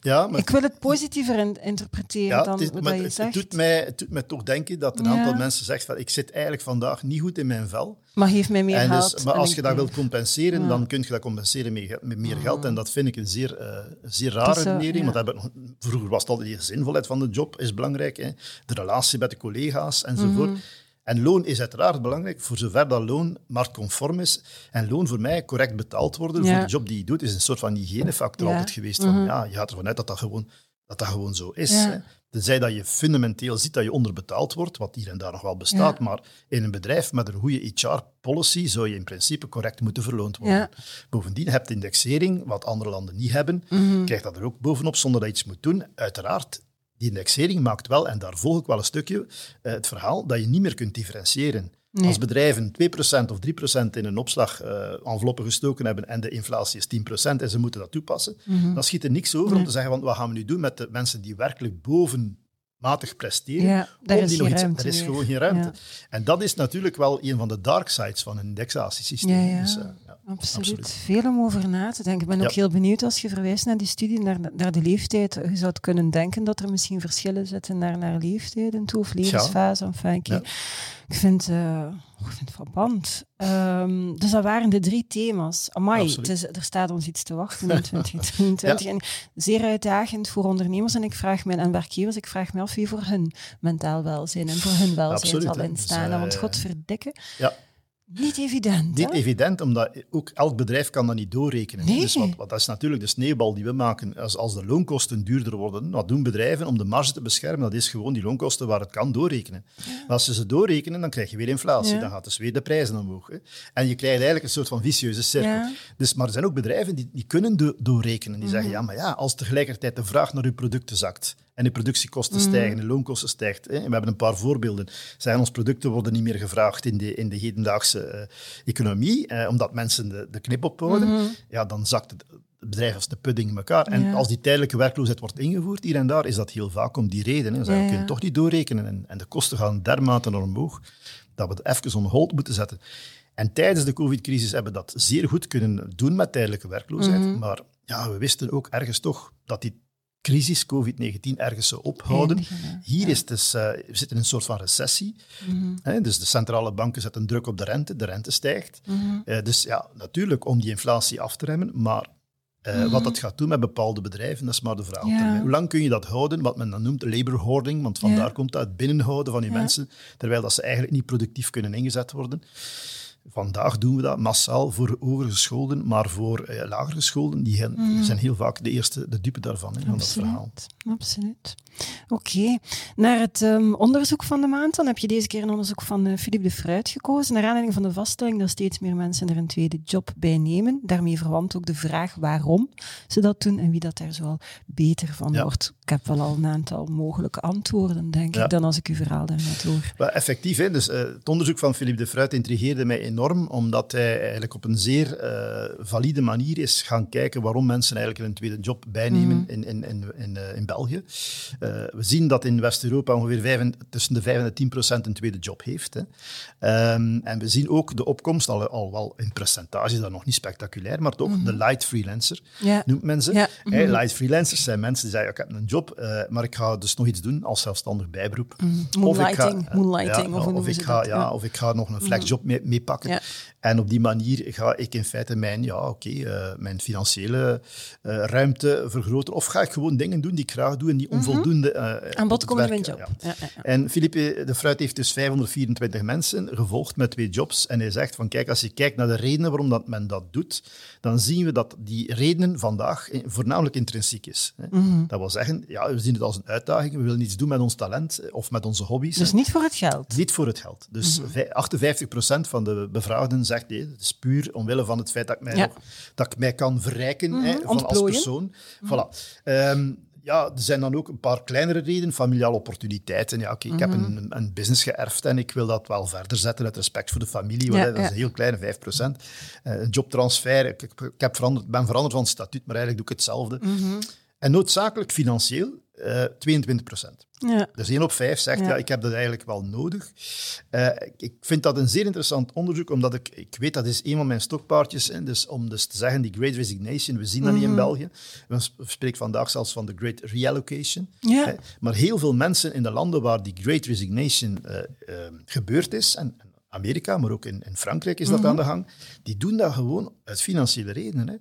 Ja, maar ik wil het positiever in- interpreteren Ja, dan is- wat maar je het, zegt. het doet mij, het doet mij toch denken dat een Ja. aantal mensen zegt van ik zit eigenlijk vandaag niet goed in mijn vel. Maar geef mij meer en geld. dus, maar als je dat wilt compenseren, Ja. dan kun je dat compenseren met, meer geld. En dat vind ik een zeer, eh, zeer rare redenering. Want dat vroeger was het altijd de zinvolheid van de job is belangrijk. Hè. De relatie met de collega's enzovoort. Mhm. En loon is uiteraard belangrijk, voor zover dat loon marktconform is. En loon voor mij correct betaald worden Ja. voor de job die je doet, is een soort van hygiënefactor Ja. altijd geweest. Van, Mhm. ja, je gaat ervan uit dat dat gewoon, dat dat gewoon zo is. Ja. Hè. Tenzij dat je fundamenteel ziet dat je onderbetaald wordt, wat hier en daar nog wel bestaat. Ja. Maar in een bedrijf met een goede HR-policy zou je in principe correct moeten verloond worden. Ja. Bovendien heb je indexering, wat andere landen niet hebben. Krijg dat er ook bovenop zonder dat je iets moet doen. Uiteraard, die indexering maakt wel, en daar volg ik wel een stukje, eh, het verhaal dat je niet meer kunt differentiëren. Nee. Als bedrijven 2% of 3% in een opslag eh enveloppen gestoken hebben en de inflatie is 10% en ze moeten dat toepassen, dan schiet er niks over om Mhm. Te zeggen, van, wat gaan we nu doen met de mensen die werkelijk bovenmatig presteren? Ja, daar is die nog iets- Er is gewoon geen ruimte. Ja. En dat is natuurlijk wel een van de dark sides van een indexatiesysteem. Ja, ja. Dus, eh, ja, Absoluut. Veel om over na te denken. Ik ben ook Ja. heel benieuwd als je verwijst naar die studie, naar, naar de leeftijd. Je zou kunnen denken dat er misschien verschillen zitten naar, naar leeftijden toe, of levensfase. Enfin, ik, Ja. ik vind, eh ik vind het frappant. Ehm, dus dat waren de drie thema's. Amai, het Absoluut. is, er staat ons iets te wachten in 2023. En zeer uitdagend voor ondernemers. En ik vraag mij, en werkgevers, ik vraag me af wie voor hun mentaal welzijn en voor hun welzijn Absoluut, zal hè. instaan. Dus, Want eh, godverdikke, ja. Niet evident. Niet hè? evident, omdat ook elk bedrijf kan dat niet doorrekenen. Nee. Dus wat, wat, dat is natuurlijk de sneeuwbal die we maken. Als, als de loonkosten duurder worden, wat doen bedrijven om de marge te beschermen? Dat is gewoon die loonkosten waar het kan doorrekenen. Maar als ze ze doorrekenen, dan krijg je weer inflatie. Ja. Dan gaat dus weer de prijzen omhoog. Hè. En je krijgt eigenlijk een soort van vicieuze cirkel. Ja. Dus, maar er zijn ook bedrijven die, die kunnen do- doorrekenen. Die Mhm. zeggen, ja, maar ja, als tegelijkertijd de vraag naar uw producten zakt en de productiekosten Mhm. stijgen, de loonkosten stijgt. Hè. En we hebben een paar voorbeelden. Zeggen, ons producten worden niet meer gevraagd in de, in de hedendaagse eh, economie, eh, omdat mensen de, de knip ophouden. Ja, dan zakt het, bedrijf als de pudding in elkaar. En. Ja. als die tijdelijke werkloosheid wordt ingevoerd hier en daar, is dat heel vaak om die reden. Hè. Ja, we ja. kunnen toch niet doorrekenen en, en de kosten gaan dermate naar omhoog dat we het even on hold moeten zetten. En tijdens de covid-crisis hebben we dat zeer goed kunnen doen met tijdelijke werkloosheid. Mhm. Maar ja, we wisten ook ergens toch dat die crisis, COVID-19, ergens zou ophouden. Eindigen. Hier is dus, eh, we zitten in een soort van recessie. Mhm. Hè, dus de centrale banken zetten druk op de rente, de rente stijgt. Mhm. Eh, dus ja, natuurlijk om die inflatie af te remmen, maar eh, wat dat gaat doen met bepaalde bedrijven, dat is maar de vraag. Mhm. Ja. Hoe lang kun je dat houden, wat men dan noemt labor hoarding, want vandaar Ja. komt dat, het binnenhouden van die Ja. mensen, terwijl dat ze eigenlijk niet productief kunnen ingezet worden. Vandaag doen we dat massaal voor hogergescholden, maar voor eh, lagergescholden, die heel- Mhm. zijn heel vaak de eerste, de dupe daarvan, hè, van dat verhaal. Absoluut. Oké. Naar het ehm, onderzoek van de maand, dan heb je deze keer een onderzoek van eh, Philippe de Fruit gekozen. Naar aanleiding van de vaststelling dat steeds meer mensen er een tweede job bij nemen. Daarmee verwant ook de vraag waarom ze dat doen en wie dat daar zoal beter van Ja. wordt. Ik heb wel al een aantal mogelijke antwoorden, denk Ja. ik, dan als ik uw verhaal daarnet hoor. Maar effectief, hè, dus, eh, het onderzoek van Philippe de Fruit intrigeerde mij enorm, omdat hij eigenlijk op een zeer eh, valide manier is gaan kijken waarom mensen eigenlijk een tweede job bijnemen Mhm. in, in, in, in, eh, in België. Eh, we zien dat in West-Europa ongeveer vijf tussen de 5 en de 10 procent een tweede job heeft. Hè. Ehm, en we zien ook de opkomst, al, al wel in percentage, dat nog niet spectaculair, maar toch de light freelancer, noemt men ze. Hè, light freelancers zijn mensen die zeggen, ik heb een job maar ik ga dus nog iets doen als zelfstandig bijberoep. Moonlighting, Of ik ga, moonlighting, ja, of ik ga, dat? ja, Ja. of ik ga nog een flexjob mee, Ja. En op die manier ga ik in feite mijn, ja, oké, eh, mijn financiële eh, ruimte vergroten. Of ga ik gewoon dingen doen die ik graag doe en die onvoldoende eh, Mhm. Aan bod komen job. ja, ja. En Philippe de Fruit heeft dus 524 mensen gevolgd met twee jobs. En hij zegt van kijk, als je kijkt naar de redenen waarom dat men dat doet, dan zien we dat die redenen vandaag eh, voornamelijk intrinsiek is. hè. Mhm. Dat wil zeggen, ja, we zien het als een uitdaging, we willen iets doen met ons talent eh, of met onze hobby's. Dus hè. niet voor het geld. Niet voor het geld. Dus vij- 58% van de bevraagden zegt nee, het is puur omwille van het feit dat ik mij, Ja. nog, dat ik mij kan verrijken hè, van als persoon. Voilà. Ehm, ja, er zijn dan ook een paar kleinere redenen, familiale opportuniteiten. Ja, oké, ik heb een, een business geërfd en ik wil dat wel verder zetten uit respect voor de familie. Ja, dat is een heel kleine 5%. Eh, een jobtransfer, ik, ik, heb veranderd, ben veranderd van statuut, maar eigenlijk doe ik hetzelfde. En noodzakelijk financieel eh 22%. Ja. Dus 1 op 5 zegt, ja. Ja. ik heb dat eigenlijk wel nodig. Eh, ik- vind dat een zeer interessant onderzoek, omdat ik, ik weet, dat is een van mijn stokpaardjes. Hè, dus om dus te zeggen, die Great Resignation, we zien dat niet in België. We sp- spreken vandaag zelfs van de Great Reallocation. Ja. Hè. Maar heel veel mensen in de landen waar die Great Resignation eh, gebeurd is, en en Amerika, maar ook in, in Frankrijk is dat aan de gang, die doen dat gewoon uit financiële redenen. Hè.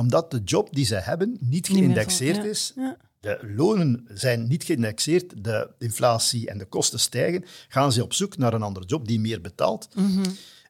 Omdat de job die ze hebben niet geïndexeerd ja. is. Ja. De lonen zijn niet geïndexeerd, de inflatie en de kosten stijgen. Gaan ze op zoek naar een andere job die meer betaalt.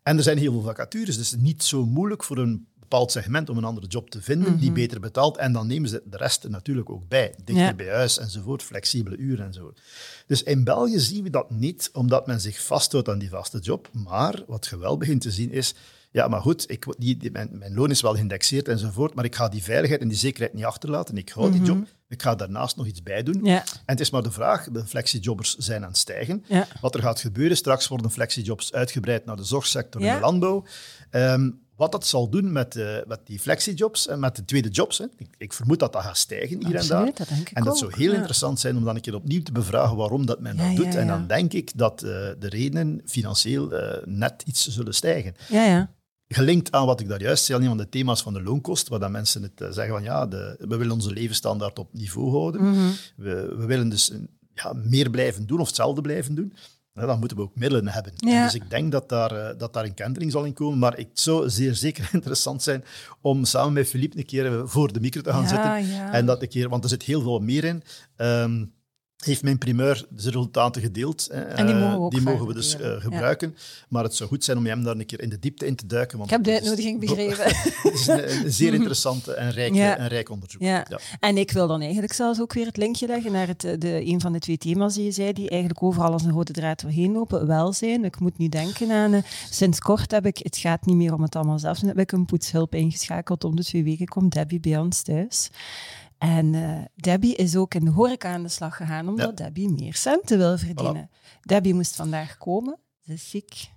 En er zijn heel veel vacatures, dus het is niet zo moeilijk voor een bepaald segment om een andere job te vinden die beter betaalt. En dan nemen ze de rest natuurlijk ook bij. Dichter Ja. bij huis enzovoort, flexibele uren enzovoort. Dus in België zien we dat niet, omdat men zich vasthoudt aan die vaste job. Maar wat je wel begint te zien is, ja, maar goed, ik, die, die- mijn, mijn loon is wel geïndexeerd enzovoort, maar ik ga die veiligheid en die zekerheid niet achterlaten. Ik hou die job, ik ga daarnaast nog iets bij doen. Ja. En het is maar de vraag, de flexijobbers zijn aan het stijgen. Ja. Wat er gaat gebeuren, straks worden flexijobs uitgebreid naar de zorgsector en de landbouw. Ehm, wat dat zal doen met, met die flexijobs en met de tweede jobs, hè. Ik, ik vermoed dat dat gaat stijgen hier en daar. dat denk ik en dat ook, zou heel ja. interessant zijn om dan een keer opnieuw te bevragen waarom dat men Ja, dat ja, doet. En dan denk ik dat eh, de redenen financieel eh, net iets zullen stijgen. Ja, ja. Gelinkt aan wat ik daar juist zei, een van de thema's van de loonkost, waar dan mensen het eh, zeggen van ja, de, we willen onze levensstandaard op niveau houden. Mhm. we, we willen dus een- ja, meer blijven doen of hetzelfde blijven doen. Ja, dan moeten we ook middelen hebben. Ja. Dus ik denk dat daar, eh, dat daar een kentering zal in komen. Maar het zou zeer zeker interessant zijn om samen met Philippe een keer eh, voor de micro te gaan zitten. En dat een keer, want er zit heel veel meer in. Ehm, heeft mijn primeur de resultaten gedeeld. hè. En die Eh, mogen we die mogen we dus eh, gebruiken. Maar het zou goed zijn om hem daar een keer in de diepte in te duiken. Want Ik heb de uitnodiging begrepen. Het is een, een zeer interessant en rijk, Ja. en rijk onderzoek. Ja. En ik wil dan eigenlijk zelfs ook weer het linkje leggen naar het, eh, de, een van de twee thema's die je zei, die eigenlijk overal als een rode draad doorheen lopen. Welzijn. Ik moet nu denken aan, eh, sinds kort heb ik, het gaat niet meer om het allemaal zelf, heb ik een poetshulp ingeschakeld. Om de twee weken komt Debbie bij ons thuis. En eh, Debbie is ook in de horeca aan de slag gegaan, omdat Ja. Debbie meer centen wil verdienen. Debbie moest vandaag komen, ze is ziek.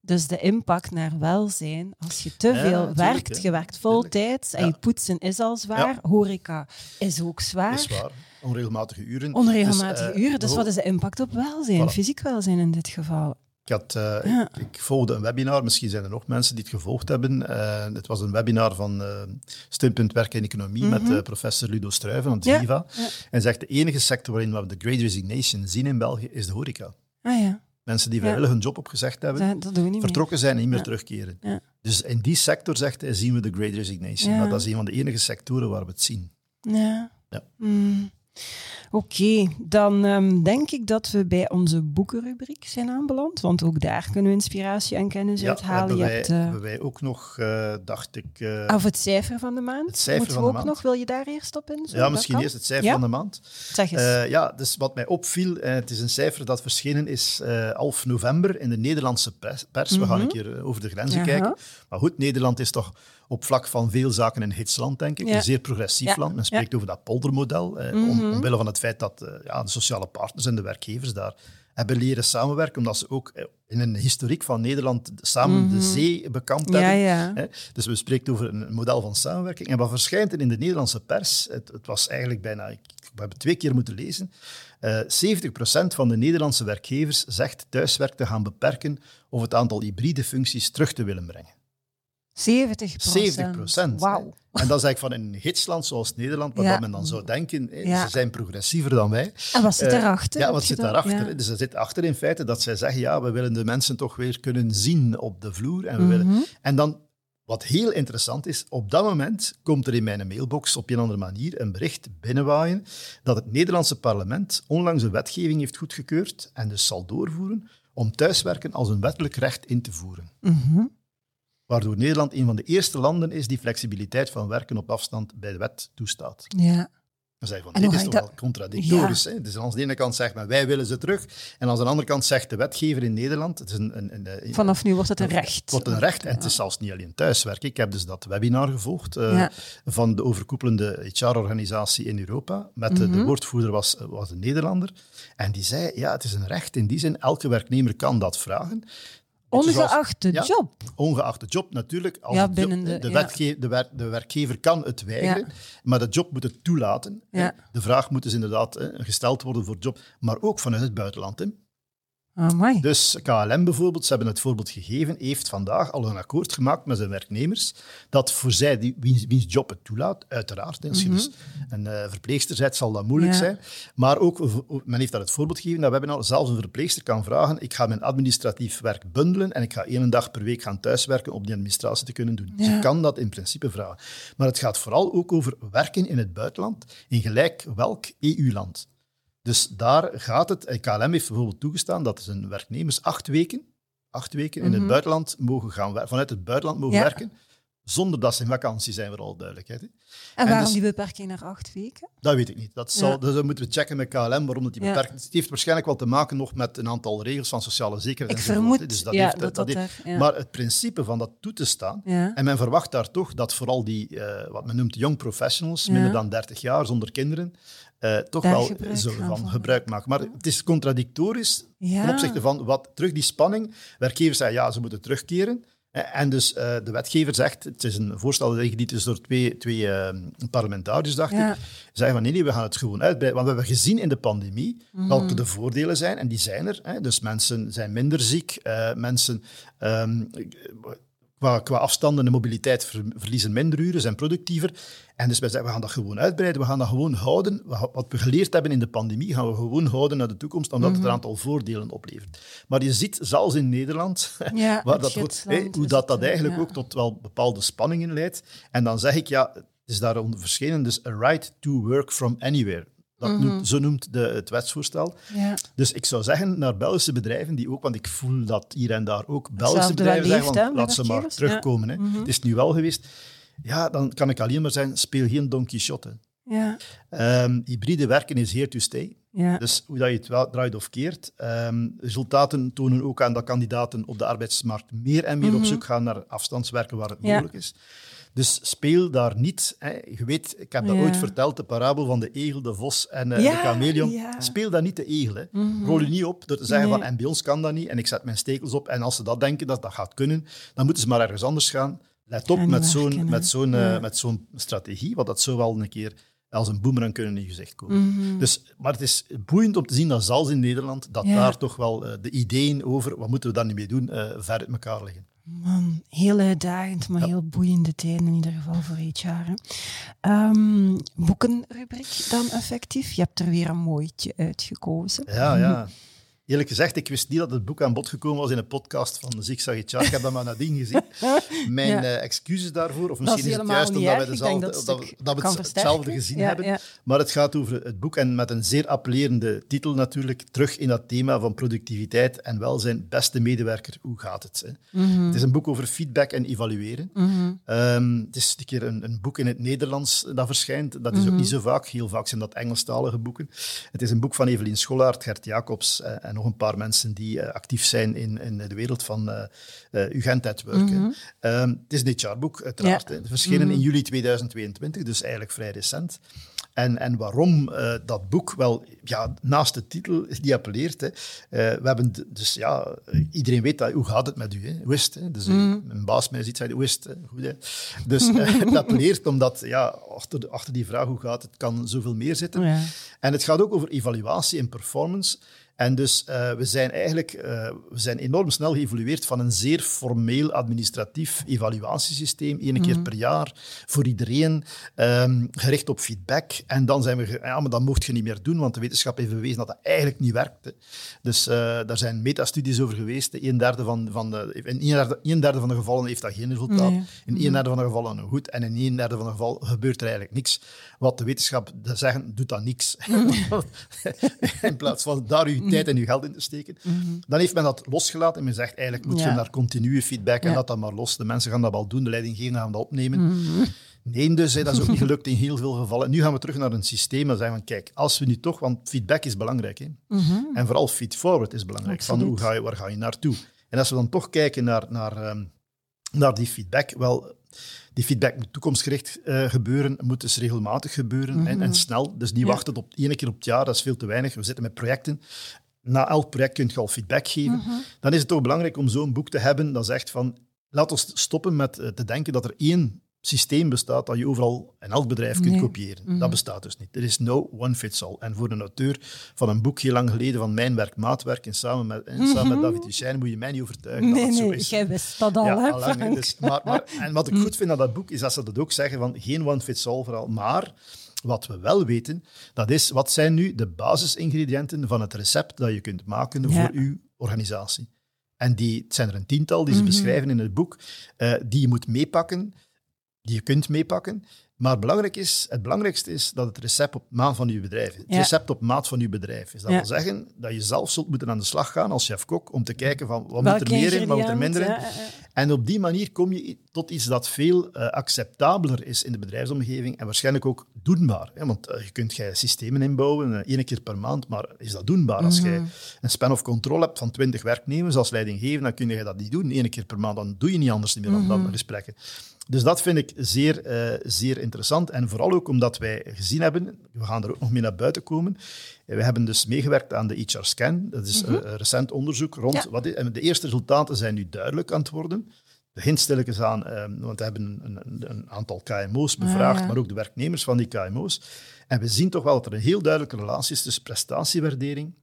Dus de impact naar welzijn, als je te veel werkt, je werkt vol tijd en Ja. je poetsen is al zwaar, horeca is ook zwaar, is waar. Onregelmatige uren. onregelmatige Dus, eh, uren. Dus wat is de impact op welzijn, Voilà. fysiek welzijn in dit geval? Ik, had, eh, Ja. ik, ik volgde een webinar, misschien zijn er nog mensen die het gevolgd hebben. Eh, het was een webinar van eh Steunpunt Werk en Economie met eh, professor Ludo Struiven van Mhm. Ja. En zegt, de enige sector waarin we de Great Resignation zien in België is de horeca. Ah ja, Mensen die vrijwillig hun job opgezegd hebben, dat, vertrokken zijn en niet meer terugkeren. Dus in die sector, zegt hij, zien we de Great Resignation. Maar dat is een van de enige sectoren waar we het zien. Ja. Ja. Oké, dan ehm, denk ik dat we bij onze boekenrubriek zijn aanbeland. Want ook daar kunnen we inspiratie en kennis Ja, uithalen. hebben Je wij, hebt, eh, hebben wij ook nog, eh, dacht ik... eh, Of het cijfer van de maand. Het cijfer Moeten van we de ook maand. nog, wil je daar eerst op in? ja, misschien eerst het cijfer Ja? van de maand. Zeg eens. Ja, dus wat mij opviel, het is een cijfer dat verschenen is 11 november in de Nederlandse pers. pers. We gaan een keer over de grenzen Mhm. Aha. kijken. Maar goed, Nederland is toch op vlak van veel zaken een hitsland, denk ik. Ja. Een zeer progressief Ja. land. Men spreekt over dat poldermodel, eh, om, Mhm. omwille van het feit dat eh, ja, de sociale partners en de werkgevers daar hebben leren samenwerken, omdat ze ook eh, in een historiek van Nederland samen de zee bekampt Mhm. hebben. Hè? Dus we spreken over een model van samenwerking. En wat verschijnt er in de Nederlandse pers, het, het was eigenlijk bijna, ik, we hebben twee keer moeten lezen, eh 70% van de Nederlandse werkgevers zegt thuiswerk te gaan beperken of het aantal hybride functies terug te willen brengen. 70 70 procent. Wauw. En dat is eigenlijk van een gidsland zoals Nederland, waar Ja. men dan zou denken, Ja. ze zijn progressiever dan wij. En wat zit Eh, erachter? Ja, wat zit daarachter? Ja. Dus er zit achter in feite dat zij zeggen, ja, we willen de mensen toch weer kunnen zien op de vloer. En, we Mhm. willen... en dan, wat heel interessant is, op dat moment komt er in mijn mailbox op een andere manier een bericht binnenwaaien dat het Nederlandse parlement onlangs een wetgeving heeft goedgekeurd en dus zal doorvoeren om thuiswerken als een wettelijk recht in te voeren. Mhm. Waardoor Nederland een van de eerste landen is die flexibiliteit van werken op afstand bij de wet toestaat. Ja. Dan je van, dit is toch wel contradictorisch. Hè? Dus aan de ene kant zegt men, wij willen ze terug. En aan de andere kant zegt de wetgever in Nederland, het is een, een, Vanaf nu wordt het een recht. het wordt een recht. En het is zelfs niet alleen thuiswerken. Ik heb dus dat webinar gevolgd eh, Ja. van de overkoepelende HR-organisatie in Europa. Met de, de Mhm. woordvoerder was, was een Nederlander. En die zei, ja, het is een recht in die zin. Elke werknemer kan dat vragen. Ongeacht de Ja. job. Ongeacht de job natuurlijk. Als Ja, de, binnen de- de, ja. wetge- de, wer- de werkgever kan het weigeren, maar de job moet het toelaten. De vraag moet dus inderdaad hè, gesteld worden voor job, maar ook vanuit het buitenland. Hè. Amai. Dus KLM bijvoorbeeld, ze hebben het voorbeeld gegeven, heeft vandaag al een akkoord gemaakt met zijn werknemers dat voor zij, die, wiens, wiens job het toelaat, uiteraard, als je dus een eh, verpleegster bent, zal dat moeilijk Mhm. Ja. zijn. Maar ook, men heeft daar het voorbeeld gegeven dat webinar zelfs een verpleegster kan vragen, ik ga mijn administratief werk bundelen en ik ga één dag per week gaan thuiswerken om die administratie te kunnen doen. Ja. Ze kan dat in principe vragen. Maar het gaat vooral ook over werken in het buitenland, in gelijk welk EU-land. Dus daar gaat het. En KLM heeft bijvoorbeeld toegestaan dat zijn werknemers acht weken, acht weken in het Mhm. buitenland mogen gaan vanuit het buitenland mogen Ja. werken, zonder dat ze in vakantie zijn, voor alle duidelijkheid. Hè. En waarom dus- die beperking naar acht weken? Dat weet ik niet. Dat, zal, Ja. dus dat moeten we checken met KLM, waarom dat die Ja. Het heeft waarschijnlijk wel te maken nog met een aantal regels van sociale zekerheid. Ik enzovoort, vermoed. Dus dat ja, heeft, dat dat, heeft-. Maar het principe van dat toe te staan, en men verwacht daar toch dat vooral die, eh, wat men noemt young professionals, minder dan 30 jaar, zonder kinderen, eh, toch Daar wel gaan van van gebruik maken. Maar het is contradictorisch Ja. ten opzichte van wat terug die spanning. Werkgevers zeggen ja, ze moeten terugkeren. Eh, En dus eh, de wetgever zegt, het is een voorstel dat ingediend is door twee, twee eh, parlementariërs, dacht Ja. ik. Zeggen van nee, nee, we gaan het gewoon uitbreiden. Want we hebben gezien in de pandemie Mhm. welke de voordelen zijn, en die zijn er. Hè. Dus mensen zijn minder ziek, mensen ehm, qua, qua afstand en mobiliteit ver- verliezen minder uren, zijn productiever. En dus wij zeggen, we gaan dat gewoon uitbreiden, we gaan dat gewoon houden. Wat we geleerd hebben in de pandemie, gaan we gewoon houden naar de toekomst, omdat Mhm. het een aantal voordelen oplevert. Maar je ziet, zelfs in Nederland, Ja, waar het dat, hoe dat, dat eigenlijk ja. ook tot wel bepaalde spanningen leidt. En dan zeg ik, ja, het is daaronder verschenen, dus a right to work from anywhere. Dat Mhm. noemt, zo noemt de, het wetsvoorstel. Ja. Dus ik zou zeggen naar Belgische bedrijven die ook, want ik voel dat hier en daar ook Belgische bedrijven leeft, bij laat ze maar werkgevers. Ja. terugkomen. Hè. Mhm. Het is nu wel geweest. Ja, dan kan ik alleen maar zeggen, speel geen Don Quixote. Ja. Ehm, hybride werken is here to stay. Ja. Dus hoe dat je het wel draait of keert. ehm, resultaten tonen ook aan dat kandidaten op de arbeidsmarkt meer en meer op Mhm. zoek gaan naar afstandswerken waar het mogelijk is. Dus speel daar niet. Hè. Je weet, ik heb dat Ja. ooit verteld, de parabel van de egel, de vos en eh, Ja, de chameleon. ja. Speel daar niet de egel. Hè. Mhm. Rol je niet op door te zeggen Nee. van en bij ons kan dat niet en ik zet mijn stekels op en als ze dat denken dat dat gaat kunnen, dan moeten ze maar ergens anders gaan. Let op met niet zo'n, met, zo'n, eh, Ja. met zo'n strategie, want dat zou wel een keer als een boemerang kunnen in je gezicht komen. Mhm. Dus, maar het is boeiend om te zien dat zelfs in Nederland, dat Ja. daar toch wel eh, de ideeën over wat moeten we daar nu mee doen, ver uit elkaar liggen. Man, heel uitdagend, maar heel boeiende tijden in ieder geval voor HR. Hè. Ehm, boekenrubriek dan effectief. Je hebt er weer een mooitje uitgekozen. Ja, ja. Eerlijk gezegd, ik wist niet dat het boek aan bod gekomen was in een podcast van Zigzag. Ik heb dat maar nadien gezien. Mijn Ja. eh, excuses daarvoor. Of misschien is is, het juist omdat wij dezelfde, dat dat, het we- dat we kan het hetzelfde gezien Ja, hebben. ja. Maar het gaat over het boek en met een zeer appellerende titel natuurlijk. Terug in dat thema van productiviteit en welzijn. Beste medewerker, hoe gaat het? Hè? Mhm. Het is een boek over feedback en evalueren. Mhm. Ehm, het is een keer een, een boek in het Nederlands dat verschijnt. Dat is ook Mhm. niet zo vaak. Heel vaak zijn dat Engelstalige boeken. Het is een boek van Evelien Schollaert, Gert Jacobs eh, en nog een paar mensen die eh, actief zijn in, in de wereld van eh eh, UGent at Work. hè. Mhm. Ehm, het is een HR-boek, uiteraard. Ja. verschenen Mhm. in juli 2022, dus eigenlijk vrij recent. En, en waarom dat boek? Wel, ja, naast de titel die appelleert. Hè. Uh, we hebben dus ja, iedereen weet dat, hoe gaat het met u? Hè? Hoe is? Dus mm. een baas mij ziet, zei hoe is? Goed, hè? Dus uh, het appelleert omdat ja, achter, achter die vraag hoe gaat het, kan zoveel meer zitten. Ja. En het gaat ook over evaluatie en performance. En dus uh, we zijn eigenlijk uh, we zijn enorm snel geëvolueerd van een zeer formeel administratief evaluatiesysteem, één keer mhm. per jaar, voor iedereen, um, gericht op feedback. En dan zijn we, ja, maar dat mocht je niet meer doen, want de wetenschap heeft bewezen dat dat eigenlijk niet werkte. Dus uh, daar zijn metastudies over geweest. Een derde van, van de, in een derde, een derde van de gevallen heeft dat geen resultaat. Nee. In een mhm. derde van de gevallen goed. En in een derde van de gevallen gebeurt er eigenlijk niks. Wat de wetenschap zeggen, doet dat niks. Mhm. in plaats van daar u tijd en je geld in te steken. Mhm. Dan heeft men dat losgelaten en men zegt eigenlijk moet je naar continue feedback en dat dan maar los. De mensen gaan dat wel doen, de leidinggevenden gaan dat opnemen. Mhm. Nee, dus dat is ook niet gelukt in heel veel gevallen. Nu gaan we terug naar een systeem en zeggen van kijk, als we nu toch, want feedback is belangrijk. Hè? En vooral feedforward is belangrijk. Van hoe ga je, waar ga je naartoe? En als we dan toch kijken naar, naar, ehm, naar die feedback, wel, die feedback moet toekomstgericht uh, gebeuren, moet dus regelmatig gebeuren en, en, snel. Dus niet wachten op één keer op het jaar, dat is veel te weinig. We zitten met projecten na elk project kun je al feedback geven. Mhm. Dan is het toch belangrijk om zo'n boek te hebben dat zegt van, laat ons stoppen met eh, te denken dat er één systeem bestaat dat je overal in elk bedrijf kunt kopiëren. Dat mhm. bestaat dus niet. Er is no one fits all. En voor een auteur van een boek heel lang geleden van Mijn Werk, Maatwerk, en samen met, en samen met mhm. David Duchesne, moet je mij niet overtuigen nee, dat het nee, zo is. jij wist dat al, ja, hè, dus, maar, maar, En wat ik goed vind aan dat boek, is dat ze dat ook zeggen van geen one fits all vooral, maar wat we wel weten, dat is wat zijn nu de basisingrediënten van het recept dat je kunt maken voor uw organisatie. En die, het zijn er een tiental die ze mhm. beschrijven in het boek, uh, die je moet meepakken, die je kunt meepakken. Maar belangrijk is, het belangrijkste is dat het recept op maat van uw bedrijf is. Het recept op maat van uw bedrijf is. Dat wil zeggen dat je zelf zult moeten aan de slag gaan als chef-kok om te kijken van wat moet er meer in, wat moet er minder in. En op die manier kom je tot iets dat veel uh, acceptabeler is in de bedrijfsomgeving en waarschijnlijk ook doenbaar. Hè? Want uh, je kunt jij systemen inbouwen, uh, één keer per maand, maar is dat doenbaar? Als mhm. jij een span of control hebt van 20 werknemers als leidinggever, dan kun je dat niet doen, één keer per maand. Dan doe je niet anders meer dan, mm dan gesprekken. Dus dat vind ik zeer, zeer interessant. En vooral ook omdat wij gezien hebben, we gaan er ook nog mee naar buiten komen. We hebben dus meegewerkt aan de HR Scan. Dat is mhm. een recent onderzoek rond. Wat en de eerste resultaten zijn nu duidelijk aan het worden. Begint stilletjes aan, um, want we hebben een, een, een aantal KMO's bevraagd, maar ook de werknemers van die KMO's. En we zien toch wel dat er een heel duidelijke relatie is tussen prestatiewaardering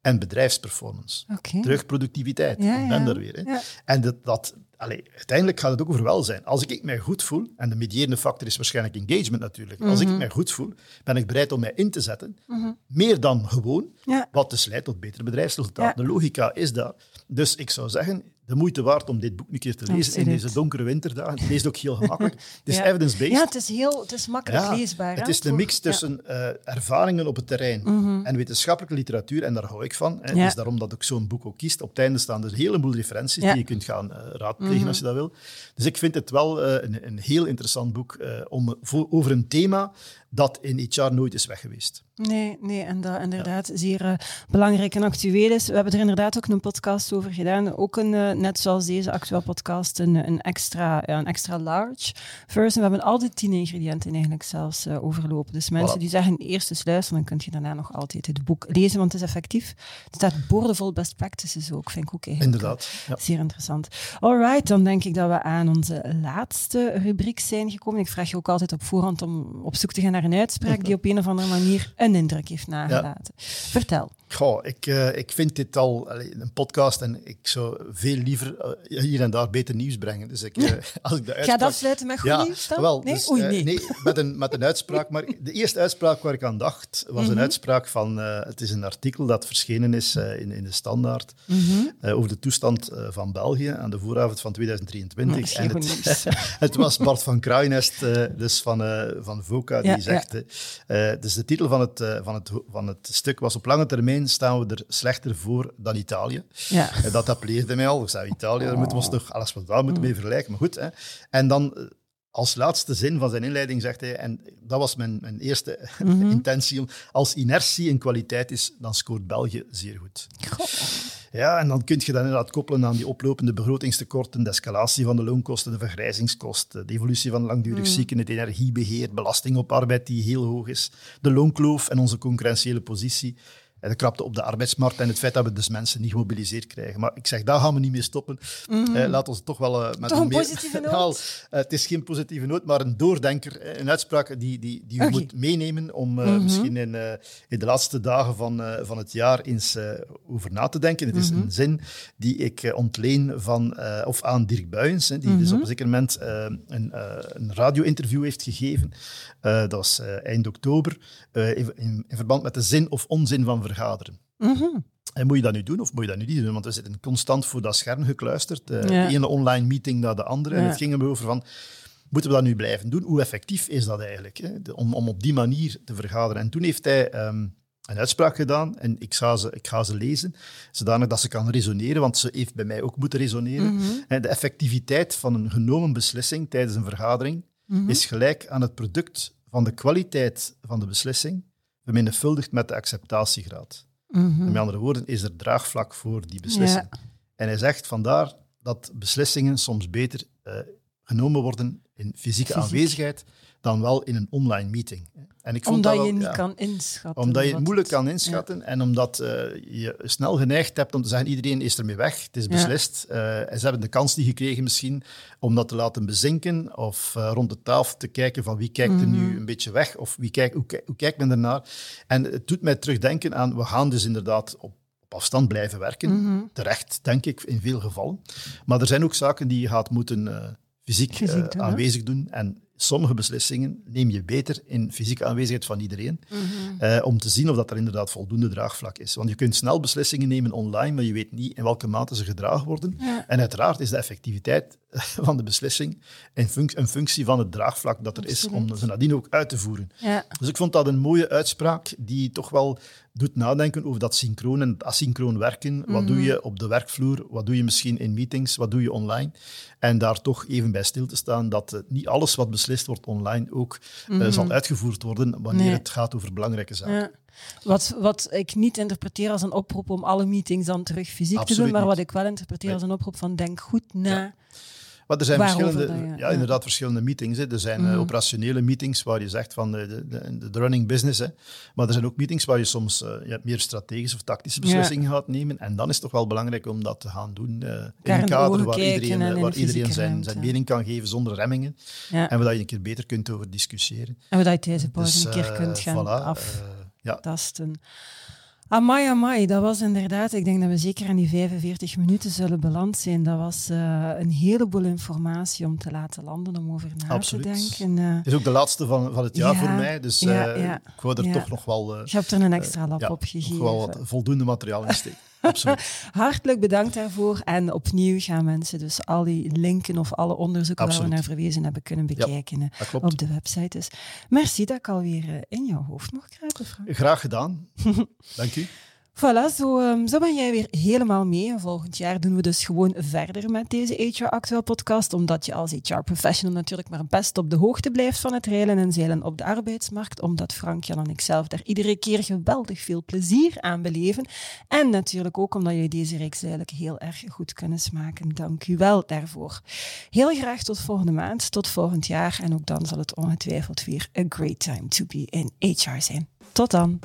en bedrijfsperformance. Okay. Terug productiviteit. Ben daar weer. Hè. En dat, dat allee, uiteindelijk gaat het ook over welzijn. Als ik mij goed voel, en de mediërende factor is waarschijnlijk engagement natuurlijk. Als ik mhm. mij goed voel, ben ik bereid om mij in te zetten. Mhm. Meer dan gewoon, wat dus leidt tot betere bedrijfsresultaten. De logica is daar. Dus ik zou zeggen, de moeite waard om dit boek een keer te lezen in deze donkere winterdagen. Het leest ook heel gemakkelijk. Het is evidence-based. Ja, het is, heel, het is makkelijk leesbaar. Het is de mix tussen uh, ervaringen op het terrein mhm. en wetenschappelijke literatuur, en daar hou ik van. Hè. Dus daarom dat ik zo'n boek ook kiest. Op het einde staan er een heleboel referenties die je kunt gaan uh, raadplegen mhm. als je dat wil. Dus ik vind het wel uh, een, een, heel interessant boek om, over een thema dat in HR nooit is weg geweest. Nee, nee en dat inderdaad zeer uh, belangrijk en actueel is. We hebben er inderdaad ook een podcast over gedaan. Ook een, uh, net zoals deze actuele podcast, een, een, extra, ja, een extra large version. We hebben al die tien ingrediënten eigenlijk zelfs uh, overlopen. Dus mensen die zeggen eerst eens luisteren, dan kun je daarna nog altijd het boek lezen, want het is effectief. Het staat boordevol best practices ook, vind ik ook eigenlijk Inderdaad, ja. zeer interessant. Alright, dan denk ik dat we aan onze laatste rubriek zijn gekomen. Ik vraag je ook altijd op voorhand om op zoek te gaan naar een uitspraak die op een of andere manier een indruk heeft nagelaten. Vertel. Goh, ik, uh, ik vind dit al een podcast en ik zou veel liever uh, hier en daar beter nieuws brengen. Dus ik, uh, als ik de uitspraak... Ga dat sluiten met goed ja, nieuws dan? Wel, nee? Dus, Oei, nee. nee. met, een, met een uitspraak. Maar de eerste uitspraak waar ik aan dacht, was een mhm. uitspraak van... het is een artikel dat verschenen is in, in de Standaard mm -hmm. over de toestand van België aan de vooravond van 2023. en het, het, was Bart van Kruijnest, dus van, van VOCA, die zegt... dus de titel van het, van, het, van het stuk was op lange termijn staan we er slechter voor dan Italië. Ja. En dat appelleerde mij al. Ik zei, Italië, daar moeten we ons toch, alles wat daar moeten mee mm. vergelijken. Maar goed, hè. En dan eh, als laatste zin van zijn inleiding zegt hij, en dat was mijn, mijn eerste mhm. intentie, als inertie een kwaliteit is, dan scoort België zeer goed. Ja, en dan kun je dat inderdaad koppelen aan die oplopende begrotingstekorten, de escalatie van de loonkosten, de vergrijzingskosten, de evolutie van langdurig mm. zieken, het energiebeheer, belasting op arbeid die heel hoog is, de loonkloof en onze concurrentiële positie de krapte op de arbeidsmarkt en het feit dat we dus mensen niet gemobiliseerd krijgen. Maar ik zeg, daar gaan we niet mee stoppen. Mm eh, laat ons toch wel uh, met toch een, positieve noot? uh, het is geen positieve noot, maar een doordenker, een uitspraak die, die, die okay. moet meenemen om mm -hmm. misschien in, in de laatste dagen van, van het jaar eens over na te denken. Het is mm -hmm. een zin die ik ontleen van, of aan Dirk Buyens, die dus op een zeker moment een, een radio-interview heeft gegeven. dat was eind oktober, in, in, verband met de zin of onzin van vergaderen. Mm En moet je dat nu doen of moet je dat nu niet doen? Want we zitten constant voor dat scherm gekluisterd. Uh, De ene online meeting naar de andere. En het ging er over van, moeten we dat nu blijven doen? Hoe effectief is dat eigenlijk? Hè? om, om op die manier te vergaderen. En toen heeft hij um, een uitspraak gedaan en ik ga, ze, ik ga ze lezen, zodanig dat ze kan resoneren, want ze heeft bij mij ook moeten resoneren. Mm -hmm. De effectiviteit van een genomen beslissing tijdens een vergadering mm -hmm. is gelijk aan het product van de kwaliteit van de beslissing vermenigvuldigd met de acceptatiegraad. Mm Met andere woorden, is er draagvlak voor die beslissing. Ja. En hij zegt vandaar dat beslissingen soms beter uh, genomen worden in fysieke Fysiek. aanwezigheid dan wel in een online meeting. En ik vond omdat dat wel, je niet ja, kan inschatten. Omdat je het moeilijk kan inschatten ja. en omdat uh, je snel geneigd hebt om te zeggen iedereen is ermee weg, het is beslist. Ja. Uh, en ze hebben de kans niet gekregen misschien om dat te laten bezinken of uh, rond de tafel te kijken van wie kijkt er nu mhm. een beetje weg of wie kijkt, hoe, hoe kijkt men ernaar. En het doet mij terugdenken aan, we gaan dus inderdaad op afstand blijven werken. Mm -hmm. Terecht, denk ik, in veel gevallen. Maar er zijn ook zaken die je gaat moeten fysiek, fysiek uh, aanwezig doen. En sommige beslissingen neem je beter in fysieke aanwezigheid van iedereen, mm -hmm. uh, om te zien of dat er inderdaad voldoende draagvlak is. Want je kunt snel beslissingen nemen online, maar je weet niet in welke mate ze gedragen worden. Ja. En uiteraard is de effectiviteit van de beslissing func een functie van het draagvlak dat er Absoluut. is om ze nadien ook uit te voeren. Ja. Dus ik vond dat een mooie uitspraak die toch wel doet nadenken over dat synchroon en het asynchroon werken. Mm -hmm. Wat doe mhm. je op de werkvloer? Wat doe je misschien in meetings? Wat doe je online? En daar toch even bij stil te staan dat uh, niet alles wat beslist wordt online ook mm -hmm. uh, zal uitgevoerd worden wanneer nee. het gaat over belangrijke zaken. Ja. Wat, wat ik niet interpreteer als een oproep om alle meetings dan terug fysiek Absoluut te doen, maar wat ik wel interpreteer nee. als een oproep van denk goed na. Ja. Maar er zijn verschillende, ja. ja. inderdaad verschillende meetings. Hè. Er zijn mm. uh, operationele meetings waar je zegt van de, de, de, de running business. Hè. Maar er zijn ook meetings waar je soms uh, je meer strategische of tactische beslissingen ja. gaat nemen. En dan is het toch wel belangrijk om dat te gaan doen uh, in een kader waar iedereen, waar iedereen zijn, zijn mening kan geven zonder remmingen. En waar je een keer beter kunt over discussiëren. En waar je deze pauze dus, een keer kunt gaan voilà, aftasten. Amai, amai, dat was inderdaad, ik denk dat we zeker aan die 45 minuten zullen beland zijn. Dat was uh, een heleboel informatie om te laten landen, om over na Absoluut. te denken. Uh, het is ook de laatste van, van het jaar ja, voor mij, dus ja, ja, ik wou er toch nog wel... Je hebt er een extra lap op gegeven. Nog wel wat voldoende materiaal in steken. Absoluut. Hartelijk bedankt daarvoor. En opnieuw gaan mensen dus al die linken of alle onderzoeken Absoluut. waar we naar verwezen hebben kunnen bekijken ja, op de website. Dus merci dat ik alweer in jouw hoofd mocht kruipen, Frank. Graag gedaan. Dank u. Voilà, zo, um, zo ben jij weer helemaal mee. En volgend jaar doen we dus gewoon verder met deze HR Actueel podcast, omdat je als HR professional natuurlijk maar best op de hoogte blijft van het reilen en zeilen op de arbeidsmarkt, omdat Frank, Jan en ik zelf daar iedere keer geweldig veel plezier aan beleven. En natuurlijk ook omdat jullie deze reeks eigenlijk heel erg goed kunnen smaken. Dank u wel daarvoor. Heel graag tot volgende maand, tot volgend jaar. En ook dan zal het ongetwijfeld weer a great time to be in HR zijn. Tot dan.